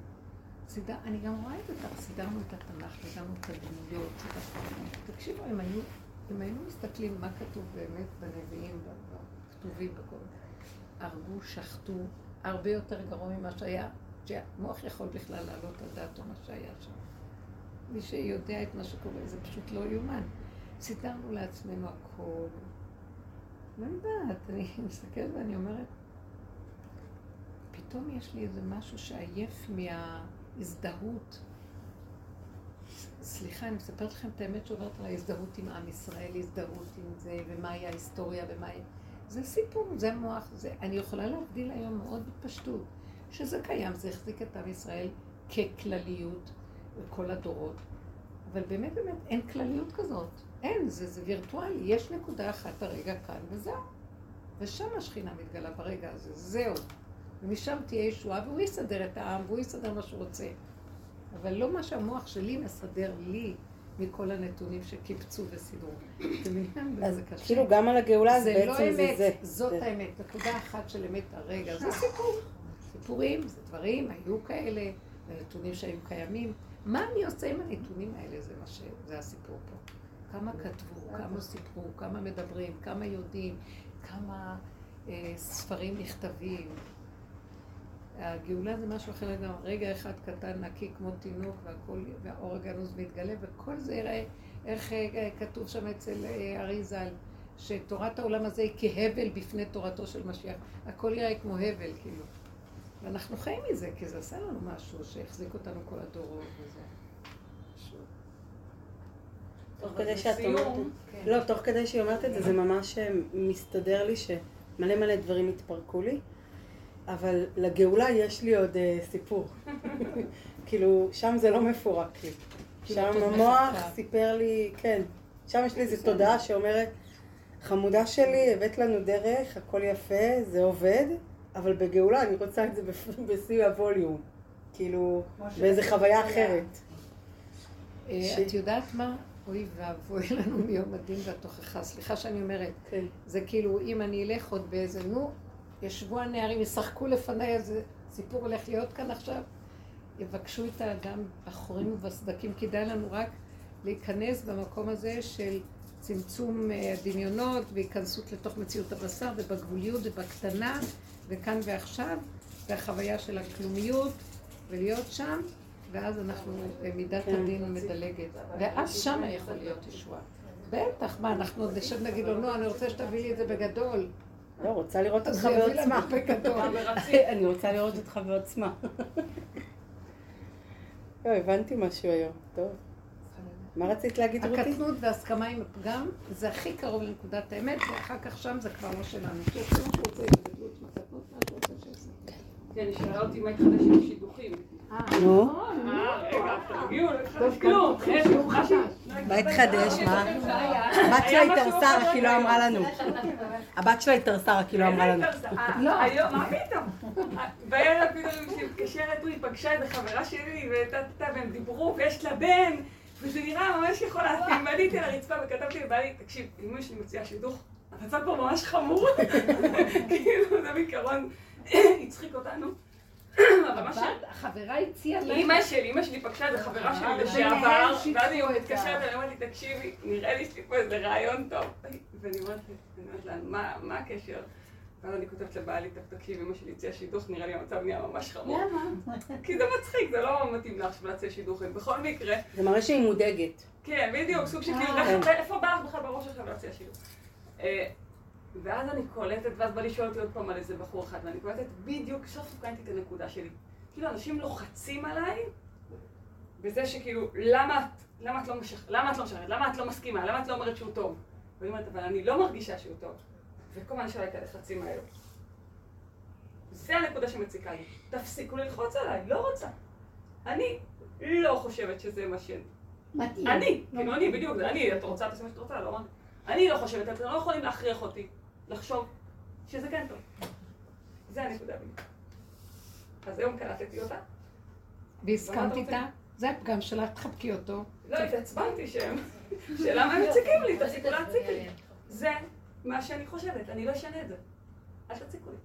סידר, אני גם רואה את זה סידרנו את התנ"ך, סידרנו את הדמויות. תקשיבו, אם היו, אם היינו מסתכלים מה כתוב באמת בנביאים, בכתובים, בכל... הרגו, שחטו, הרבה יותר גרוע ממה שהיה, שהמוח יכול בכלל לעלות על דעתו מה שהיה שם. מי שיודע את מה שקורה, זה פשוט לא יאומן. סידרנו לעצמנו הכל. לא יודעת, אני מסתכלת ואני אומרת, פתאום יש לי איזה משהו שעייף מההזדהות. סליחה, אני מספרת לכם את האמת שעוברת על ההזדהות עם עם ישראל, הזדהות עם זה, ומהי ההיסטוריה, ומהי... זה סיפור, זה מוח, זה... אני יכולה להבדיל היום מאוד בפשטות, שזה קיים, זה החזיק את עם ישראל ככלליות בכל הדורות, אבל באמת באמת אין כלליות כזאת. אין, זה, זה וירטואלי. יש נקודה אחת הרגע כאן וזהו. ושם השכינה מתגלה ברגע הזה, זהו. ומשם תהיה ישועה, והוא יסדר את העם, והוא יסדר מה שהוא רוצה. אבל לא מה שהמוח שלי מסדר לי מכל הנתונים שקיבצו וסידרו. זה קשה. כאילו גם על הגאולה זה בעצם לא זה אמת, זה. זאת זה. האמת. נקודה אחת של אמת הרגע, זה סיפור. סיפורים, זה דברים, היו כאלה, זה נתונים שהיו קיימים. מה אני עושה עם הנתונים האלה, זה מה ש... זה הסיפור פה. כמה כתבו, כמה סיפרו, כמה מדברים, כמה יודעים, כמה אה, ספרים נכתבים. הגאולה זה משהו אחר לגמרי. רגע אחד קטן, נקי כמו תינוק, והכל, והאור הגנוז מתגלה, וכל זה יראה, איך אה, כתוב שם אצל אה, ארי ז"ל, שתורת העולם הזה היא כהבל בפני תורתו של משיח. הכל יראה כמו הבל, כאילו. ואנחנו חיים מזה, כי זה עשה לנו משהו שהחזיק אותנו כל הדורות וזה. תוך כדי שאת אומרת, לא, תוך כדי שהיא אומרת את זה, זה ממש אה, מסתדר לי שמלא מלא דברים התפרקו לי, אבל לגאולה יש לי עוד אה, סיפור. כאילו, שם זה לא מפורק לי. שם המוח סיפר לי, כן, שם יש לי איזו תודעה שאומרת, חמודה שלי, הבאת לנו דרך, הכל יפה, זה עובד, אבל בגאולה אני רוצה את זה בשיא הווליום. כאילו, באיזה חוויה אחרת. אה, את יודעת מה? אוי ואבוי לנו מיום הדין והתוכחה. סליחה שאני אומרת. כן. זה כאילו, אם אני אלך עוד באיזה, נו, ישבו הנערים, ישחקו לפניי, איזה סיפור הולך להיות כאן עכשיו. יבקשו את האדם בחורים ובסדקים, כדאי לנו רק להיכנס במקום הזה של צמצום אה, הדמיונות והיכנסות לתוך מציאות הבשר ובגבוליות ובקטנה וכאן ועכשיו והחוויה של הכלומיות ולהיות שם ואז אנחנו, אה, מידת כן. הדין מדלגת ואז שמה יכול להיות ישועה. בטח, מה, אנחנו עוד נשב נגיד לו, נו, אני רוצה שתביא לי את זה בגדול. לא, רוצה לראות אותך בעוצמה. אני רוצה לראות אותך בעוצמה. לא, הבנתי משהו היום. טוב. מה רצית להגיד, רותי? הקטנות והסכמה עם הפגם זה הכי קרוב לנקודת האמת, ואחר כך שם זה כבר לא שלנו. כן, היא שאלה אותי מה התחדש עם השידוכים. נו, אה, רגע, תרגיעו, לא התחדש כלום. מה התחדש? מה? הבת שלה התארסה, רק היא לא אמרה לנו. הבת שלה התארסה, רק היא לא אמרה לנו. לא. היום, מה פתאום? בערב פתאום כשהיא מתקשרת, היא פגשה איזה חברה שלי, והם דיברו, ויש לה בן, וזה נראה ממש יכול להתאים. ועליתי על הרצפה וכתבתי לבעלי, תקשיב, אמא שלי מוציאה שידוך, המצב פה ממש חמור. כאילו, זה בעיקרון הצחיק אותנו. אבל מה ש... החברה הציעה לה... אימא שלי, אימא שלי פגשה איזה חברה שלי לשעבר, שיתפו ואז היא את מתקשרת אליי, אומרת לי, תקשיבי, נראה לי שיש לי פה איזה רעיון טוב. ואני אומרת לה, "מה- מה הקשר? ואז אני כותבת לבעלי, "טוב, תקשיב, אמא שלי הציעה שידוך, נראה לי המצב נהיה ממש חמור. למה? כי זה מצחיק, זה לא מתאים לך עכשיו להציע שידוכים. בכל מקרה, זה מראה שהיא מודאגת. כן, בדיוק, סוג של כאילו, אה. איפה בא לך בכלל בראש שלך להציע שידוך? אה, ואז אני קולטת, ואז בא לשאול אותי עוד פעם על איזה בחור אחד, ואני קולטת בדיוק, סוף סוף קלטתי את הנקודה שלי. כאילו, אנשים לוחצים עליי, בזה שכאילו, למה את, לא למה את לא משחררת, למה את לא מסכימה, למה את לא אומרת שהוא טוב? ואני אומרת, אבל אני לא מרגישה שהוא טוב. וכל הזמן עליי את הלחצים האלו. זה הנקודה שמציקה לי. תפסיקו ללחוץ עליי, לא רוצה. אני לא חושבת שזה מה ש... מתאים. אני, כאילו אני, בדיוק, אני, את רוצה, תעשי מה שאת רוצה, לא אמרתי. אני לא חושבת, אתם לא יכולים להכריח אותי לחשוב שזה כן טוב. זה הנקודה בדיוק. אז היום קלטתי אותה. והסכמת איתה? זה הפגם שלך, תחבקי אותו. לא, התעצבנתי שהם, שלמה הם מציקים לי, תפסיקו להציק לי. זה מה שאני חושבת, אני לא אשנה את זה. אל תציקו לי.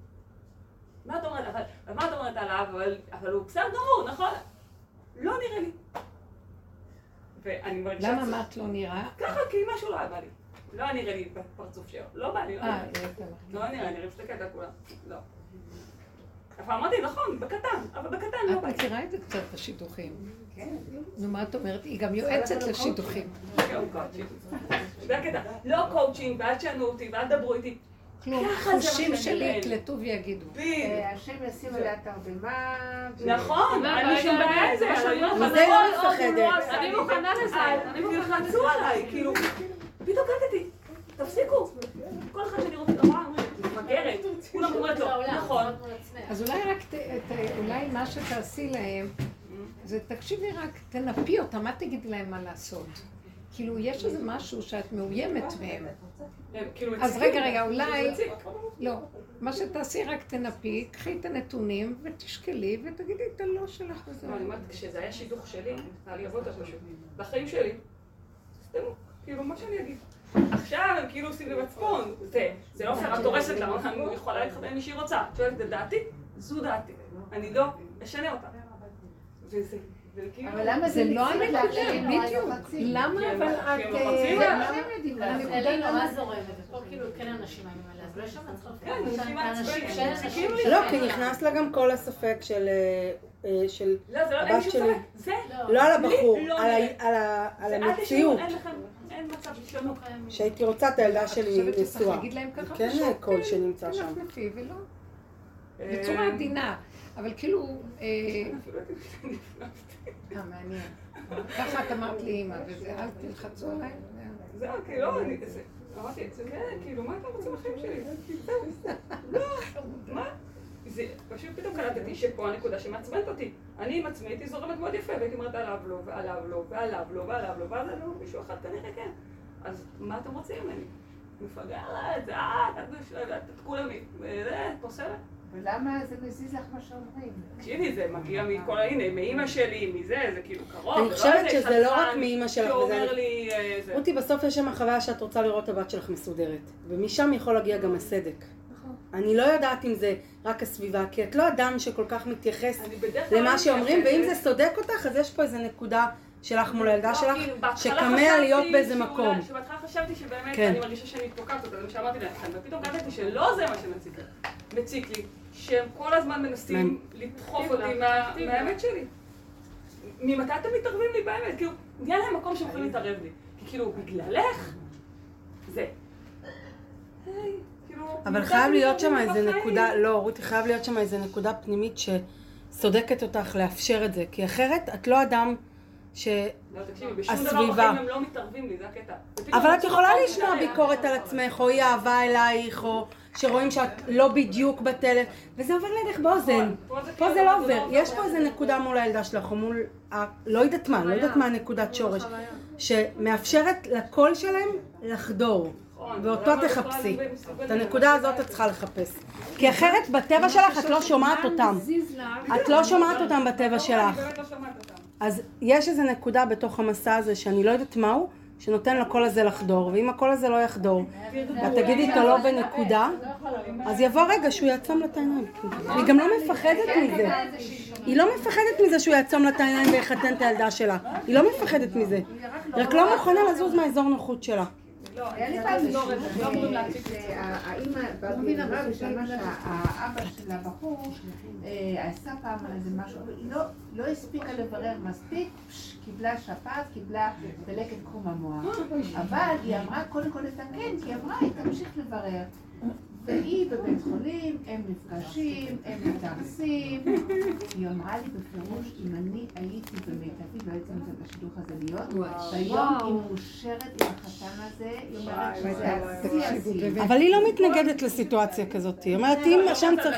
מה את אומרת? אבל מה את אומרת עליו? אבל- אבל הוא בסדר גמור, נכון? לא נראה לי. ואני מרגישה... למה מה את לא נראה? ככה, כי משהו לא היה בא לי. לא היה נראה לי בפרצוף שלו. לא בא לי, לא אה, נראה לי. לא נראה לי, אני מסתכלת על כולם. לא. אבל אמרתי, נכון, בקטן, אבל בקטן לא את בא לי. מכירה את זה קצת, את השידוכים. נו, מה את אומרת? היא גם יועצת לשידוכים. לא קואוצ'ינג, ואל תשנו אותי, ואל תדברו איתי. כלום, חושים שלי. יקלטו ויגידו. בדיוק. אה, השם ישים עליה תרדמה. נכון, אין לי שום בעיה עם זה. נכון, לא אני. מוכנה לזה, אל אני מוכנה לזה. תלחצו עליי, כאילו, פתאום קלטתי. תפסיקו. כל אחד שאני רוצה, אמרה, מפגרת. כולם אומרת לו, נכון. אז אולי רק, ת, ת, אולי מה שתעשי להם, זה תקשיבי רק, תנפי אותם, אל תגידי להם מה לעשות. כאילו, יש איזה משהו שאת מאוימת מהם. הם כאילו אז. רגע, רגע, אולי- זה. לא, מה שתעשי רק תנפי, קחי את הנתונים ותשקלי ותגידי את הלא שלך וזהו. לא, אני אומרת, כשזה היה שידוך שלי, היה לי עבודה פשוט. בחיים שלי. סתמו, כאילו, מה שאני אגיד. עכשיו הם כאילו עושים לי מצפון. זה, זה לא פייר, את הורסת לה, אני יכולה להתחתן עם מי שהיא רוצה. את שואלת את דעתי? זו דעתי. אני לא אשנה אותה. וזה, וכאילו... אבל למה זה לא הנקודה, בדיוק. למה אבל כי את... הם אה, לעשות. אלי נורא זורמת, ופה כאילו כן אנשים עליה, אז לא צריכה כן, לי. לא, כי נכנס לה גם כל הספק של... אה, אה, של לא, זה לא, הבת שלי. לא על הבחור, לא על המציאות. שהייתי רוצה את הילדה את שלי חושבת שצריך נשואה. להגיד להם ככה? כן, קול שנמצא שם. אה, בצורה עדינה. אבל כאילו... אה, אה, מעניין. ככה את אמרת לי אימא, וזה, אל תלחצו עליי. זהו, כאילו, אני, זה, אמרתי, זה כן, כאילו, מה אתם רוצים בחיים שלי? לא, מה? זה, פשוט פתאום קלטתי שפה הנקודה שמעצבנת אותי. אני עם עצמי הייתי זורמת מאוד יפה, והייתי אומרת עליו לא, ועליו לא, ועליו לא, ועליו לא, ואז עליו מישהו אחד כנראה כן. אז מה אתם רוצים ממני? מפגרת, זה את, את כולם, זה, את פוסלת. ולמה זה מזיז לך מה שאומרים? תקשיבי, זה מגיע מכל, הנה, מאימא שלי, מזה, זה כאילו קרוב. אני זה חושבת שזה לא רק מאימא שלך, שאומר וזה- לי, אה, זה. רותי, בסוף יש שם חוויה שאת רוצה לראות את הבת שלך מסודרת. ומשם יכול להגיע גם הסדק. אני לא יודעת אם זה רק הסביבה, כי את לא אדם שכל כך מתייחס למה לא שאומרים. ואם זה סודק אותך, אז יש פה איזה נקודה שלך מול הילדה לא, שלך, כאילו, בהתחלה שכמה חשבתי להיות באיזה מקום. שבהתחלה חשבתי שבאמת כן. אני מרגישה שאני תוקעת אותה, זה מה שאמרתי לכם, ופתאום קלטתי שלא זה מה שמציק לי. מציק לי, שהם כל הזמן מנסים לדחוף אותי מה- מהאמת שלי. ממתי אתם מתערבים לי באמת? כאילו, נהיה להם מקום שהם יכולים להתערב לי. כי כאילו, בגללך? זה. כאילו... אבל חייב להיות שם איזה? נקודה, לא, רותי, חייב להיות שם איזה נקודה פנימית שסודקת אותך לאפשר את זה, כי אחרת את לא אדם ש... לא, תקשיבי, בשום דבר. בחיים הם לא מתערבים לי, זה הקטע. אבל את יכולה לשמוע. ביקורת על עצמך, או אי אהבה אלייך, או שרואים שאת לא בדיוק בטלף, וזה עובר לידך באוזן. פה זה כאילו, לא עובר. לא. יש פה איזה נקודה מול הילדה שלך, או מול... ה- לא יודעת מה, לא יודעת מה הנקודת שורש, שמאפשרת לקול שלהם לחדור. נכון, ואותו תחפשי. את הנקודה הזאת את צריכה לחפש. כי אחרת בטבע שלך את לא שומעת אותם. את לא שומעת אותם בטבע אני שלך. אז יש איזו נקודה בתוך המסע הזה שאני לא יודעת מהו, שנותן לקול הזה לחדור, ואם הקול הזה לא יחדור, ואת תגידי איתו לא בנקודה, אז יבוא רגע שהוא יעצום לה את העיניים. היא גם לא מפחדת מזה. היא לא מפחדת מזה שהוא יעצום לה את העיניים ויחתן את הילדה שלה. היא לא מפחדת מזה. רק לא מוכנה לזוז מהאזור נוחות שלה. היה לי פעם מישהו שהאימא בגמרא ושמע שהאבא של הבחור אה, עשה פעם איזה משהו, לא- לא הספיקה לברר מספיק, קיבלה שפעת, קיבלה דלקת קרום המוח. אבל היא אמרה קודם כל לתקן, כי היא אמרה, היא תמשיך לברר. והיא בבית חולים, הם נפגשים, הם מתארסים. היא אמרה לי בפירוש, אם אני הייתי במיטבי, לא הייתי נותנת בשידוך הזה להיות, והיום היא מאושרת עם החתן הזה, היא אומרת שזה השיא השיא. אבל היא לא מתנגדת לסיטואציה כזאת. היא אומרת, אם השם צריך...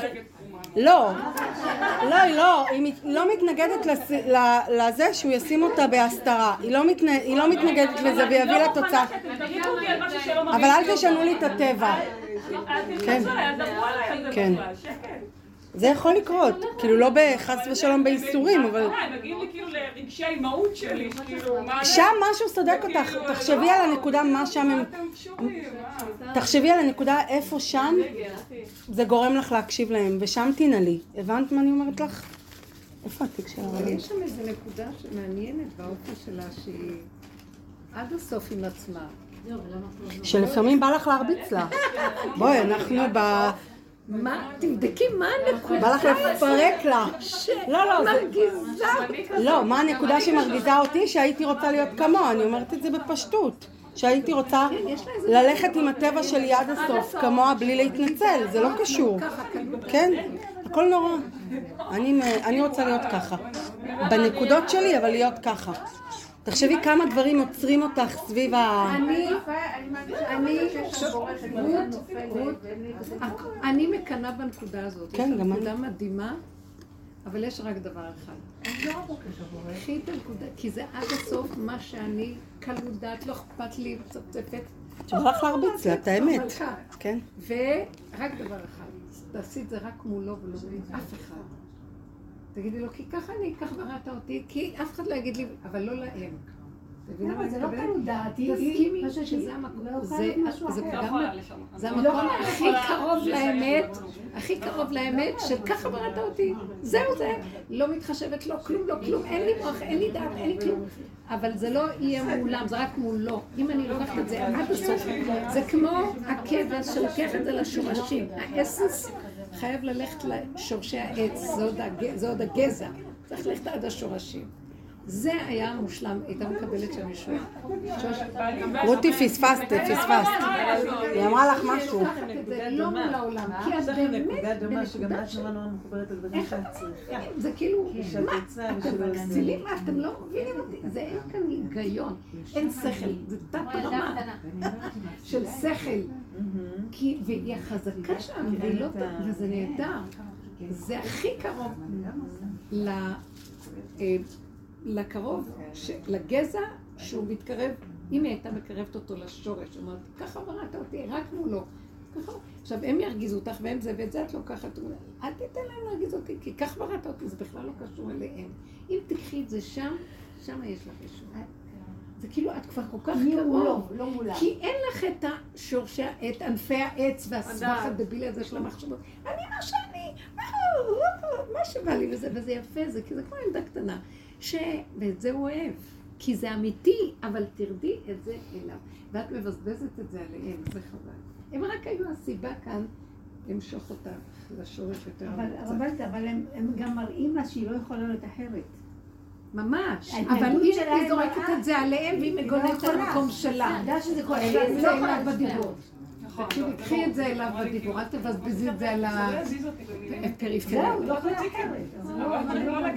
לא, לא, היא לא, היא מת- לא מתנגדת לזה שהוא ישים אותה בהסתרה. היא לא לא מתנגדת לזה ויביא לה תוצאה. אבל אל תשנו לי את. הטבע. כן. כן. זה יכול לקרות. כאילו לא בחס ושלום בייסורים, אבל... מגיעים לי כאילו לרגשי האימהות שלי, כאילו, מה... שם משהו סודק אותך. כאילו, תחשבי לא, על הנקודה מה שם הם... מה? תחשבי על הנקודה איפה שם זה גורם לך להקשיב להם, ושם תנעלי. הבנת מה אני אומרת לך? איפה התיק של אבל הרבי? יש שם איזו נקודה שמעניינת באופי שלה, שהיא עד הסוף עם עצמה. שלפעמים בא לך להרביץ לה. בואי, אנחנו ב... מה, תבדקי מה הנקודה. בא לך לפרק לה. לא, לא, זה... מרגיזה. לא, מה הנקודה שמרגיזה אותי? שהייתי רוצה להיות כמוה, אני אומרת את זה בפשטות. שהייתי רוצה ללכת עם הטבע שלי עד הסוף, כמוה בלי להתנצל, זה לא קשור. כן, הכל נורא. אני, אני רוצה להיות ככה. בנקודות שלי, אבל להיות ככה. תחשבי כמה דברים עוצרים אותך סביב ה... אני, אני לא אני מקנאה בנקודה הזאת. כן, גם נקודה מדהימה, אבל יש רק דבר אחד. אני לא. קחי את הנקודה, כי זה עד הסוף מה שאני קלות דעת, לא אכפת לי, מצפצפת. לך להרביץ לה, את האמת. כן. ורק דבר אחד, תעשי את זה רק מולו ולא אף אחד. תגידי לו, כי ככה אני, כך בראת אותי, כי אף אחד לא יגיד לי, אבל לא להם. אבל זה לא מתכוונת? קלות דעת, היא- תסכימי היא פשוט שזה היא המקום, לא זה-. לא. זה המקום לא הכי קרוב לאמת. הכי קרוב לאמת, של ככה בראת אותי. זהו זה. לא מתחשבת, לא כלום, לא כלום, אין לי מוח, אין לי דעת, אין לי כלום. אבל זה לא יהיה מולם, זה רק מולו. אם אני לוקחת את זה עד הסוף, זה כמו הכבש שלוקח את זה לשורשים. האסנס חייב ללכת לשורשי העץ, זה עוד הגזע. צריך ללכת עד השורשים. זה היה מושלם, הייתה מקבלת שם ישועה. רותי, פספסת, פספסת. היא אמרה לך משהו. לא מול העולם, כי את באמת נקודה דומה שגם בנקודה את נורא נורא מחוברת לדברים איך שאת צריכה. זה כאילו, מה, אתם יעשה. מגזילים, מה, אתם לא מבינים אותי, זה אין כאן היגיון, אין שכל, זה תת רמה של שכל, כי, והיא החזקה שם, והיא לא, וזה נהדר, זה הכי קרוב אה, לקרוב, ש- לגזע שהוא מתקרב, אם היא הייתה מקרבת אותו לשורש, אומרת, ככה בראת אותי, רק מולו. ככה. עכשיו, הם ירגיזו אותך והם זה, ואת זה את לוקחת. אל תיתן להם להרגיז אותי, כי כך בראת אותי, זה בכלל לא קשור אליהם. אם תקחי את זה שם, שם יש לך ישועה. זה כאילו, את כבר כל כך מולו, קרוב. לא מולה. כי אין לך את השורשי, את ענפי העץ והסבך הדבילי הזה של המחשבות. אני מה שאני, מה שבא לי וזה, וזה יפה, זה כי זה כמו ילדה קטנה. ש... ואת זה הוא אוהב. כי זה אמיתי, אבל תרדי את זה אליו. ואת מבזבזת את זה עליהם, זה חבל. הם רק היו הסיבה כאן למשוך אותך לשורש יותר אבל. רבלת, אבל הם הם גם מראים לה שהיא לא יכולה להיות אחרת. ממש. אבל היא זורקת את זה עליהם והיא היא לא מגוננת על. המקום שלה. את יודעת שזה כואב קחי לה, את היא זה לא אליו יכולה בדיבור. תקשיבי, קחי את זה אליו בדיבור, אל תבזבזי את זה על הפריפריה. זהו, לא לא- לא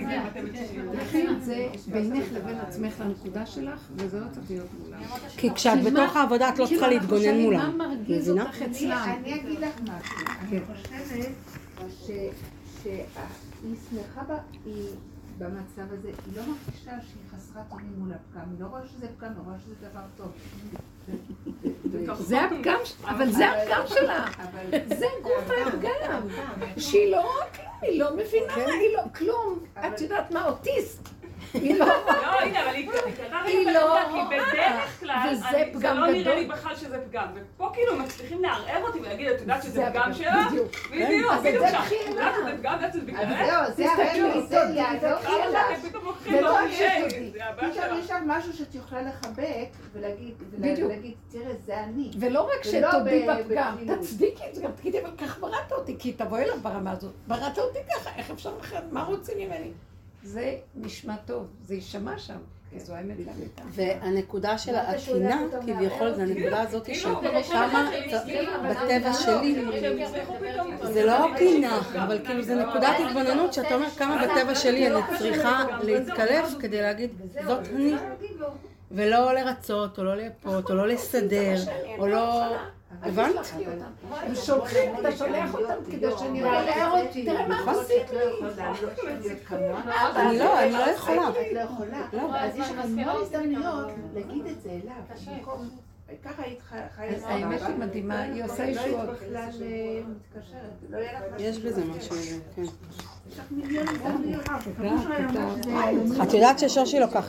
מתשיעים. קחי את זה בינך לבין עצמך לנקודה שלך, וזה לא צריך להיות מולם. כי כשאת בתוך העבודה את לא צריכה להתגונן מולם. מה מרגיז? אותך אצלם? אני אגיד לך משהו. אני חושבת ש- שהיא שמחה היא במצב הזה, היא לא מרגישה שהיא חסרת אונים מול הפגם, היא לא רואה שזה פגם, היא רואה שזה דבר טוב. זה הפגם, אבל זה הפגם שלה. זה גוף הפגם. שהיא לא רואה כלום, היא לא מבינה, היא לא כלום. את יודעת מה, אוטיסט. היא לא לא, הנה, אבל היא קטנה לא כי רואה. בדרך כלל, זה לא נראה. לי בכלל שזה פגם. ופה כאילו מצליחים לערער אותי ולהגיד, את יודעת שזה זה פגם שלה? בדיוק. בדיוק, בדיוק זה את יודעת. שזה פגם, את יודעת שזה בגללך? זהו, זה הרמז, זה יעזור לך. ולא לו יש אותי. זה הבעיה פתאום. יש שם משהו שאת יכולה לחבק ולהגיד, תראה, זה אני. ולא רק שתודי בפגם. תצדיקי את זה, גם תגידי, אבל כך בראת אותי, כי תבואי אליו ברמה הזאת. בראת אותי ככה, איך אפשר אחרת? מה רוצים ממני? זה נשמע טוב, זה יישמע שם, לאמיתה. והנקודה של אותם כביכול, זה? הנקודה הזאת כאילו, של כאילו, כמה כאילו, בטבע שלי, פתאום. זה לא קינה, אבל כאילו זה נקודת התבוננות שאתה אומר כמה בטבע שלי אני צריכה להתקלף כדי להגיד, זאת אני. ולא לרצות, או לא לייפות, או לא לסדר, או לא... הבנת? הם שולחים, אתה שולח אותם כדי שאני אראה אותי. תראה מה הם עושים לי. אני לא, אני לא יכולה. את לא יכולה. לא. אז יש לך המון הזדמנויות להגיד את זה אליו. ככה היית חיה אז האמת היא מדהימה, היא עושה לא ישועות. אה. לא. יש בזה משהו, כן. הזדמנויות. את יודעת ששושי לוקחת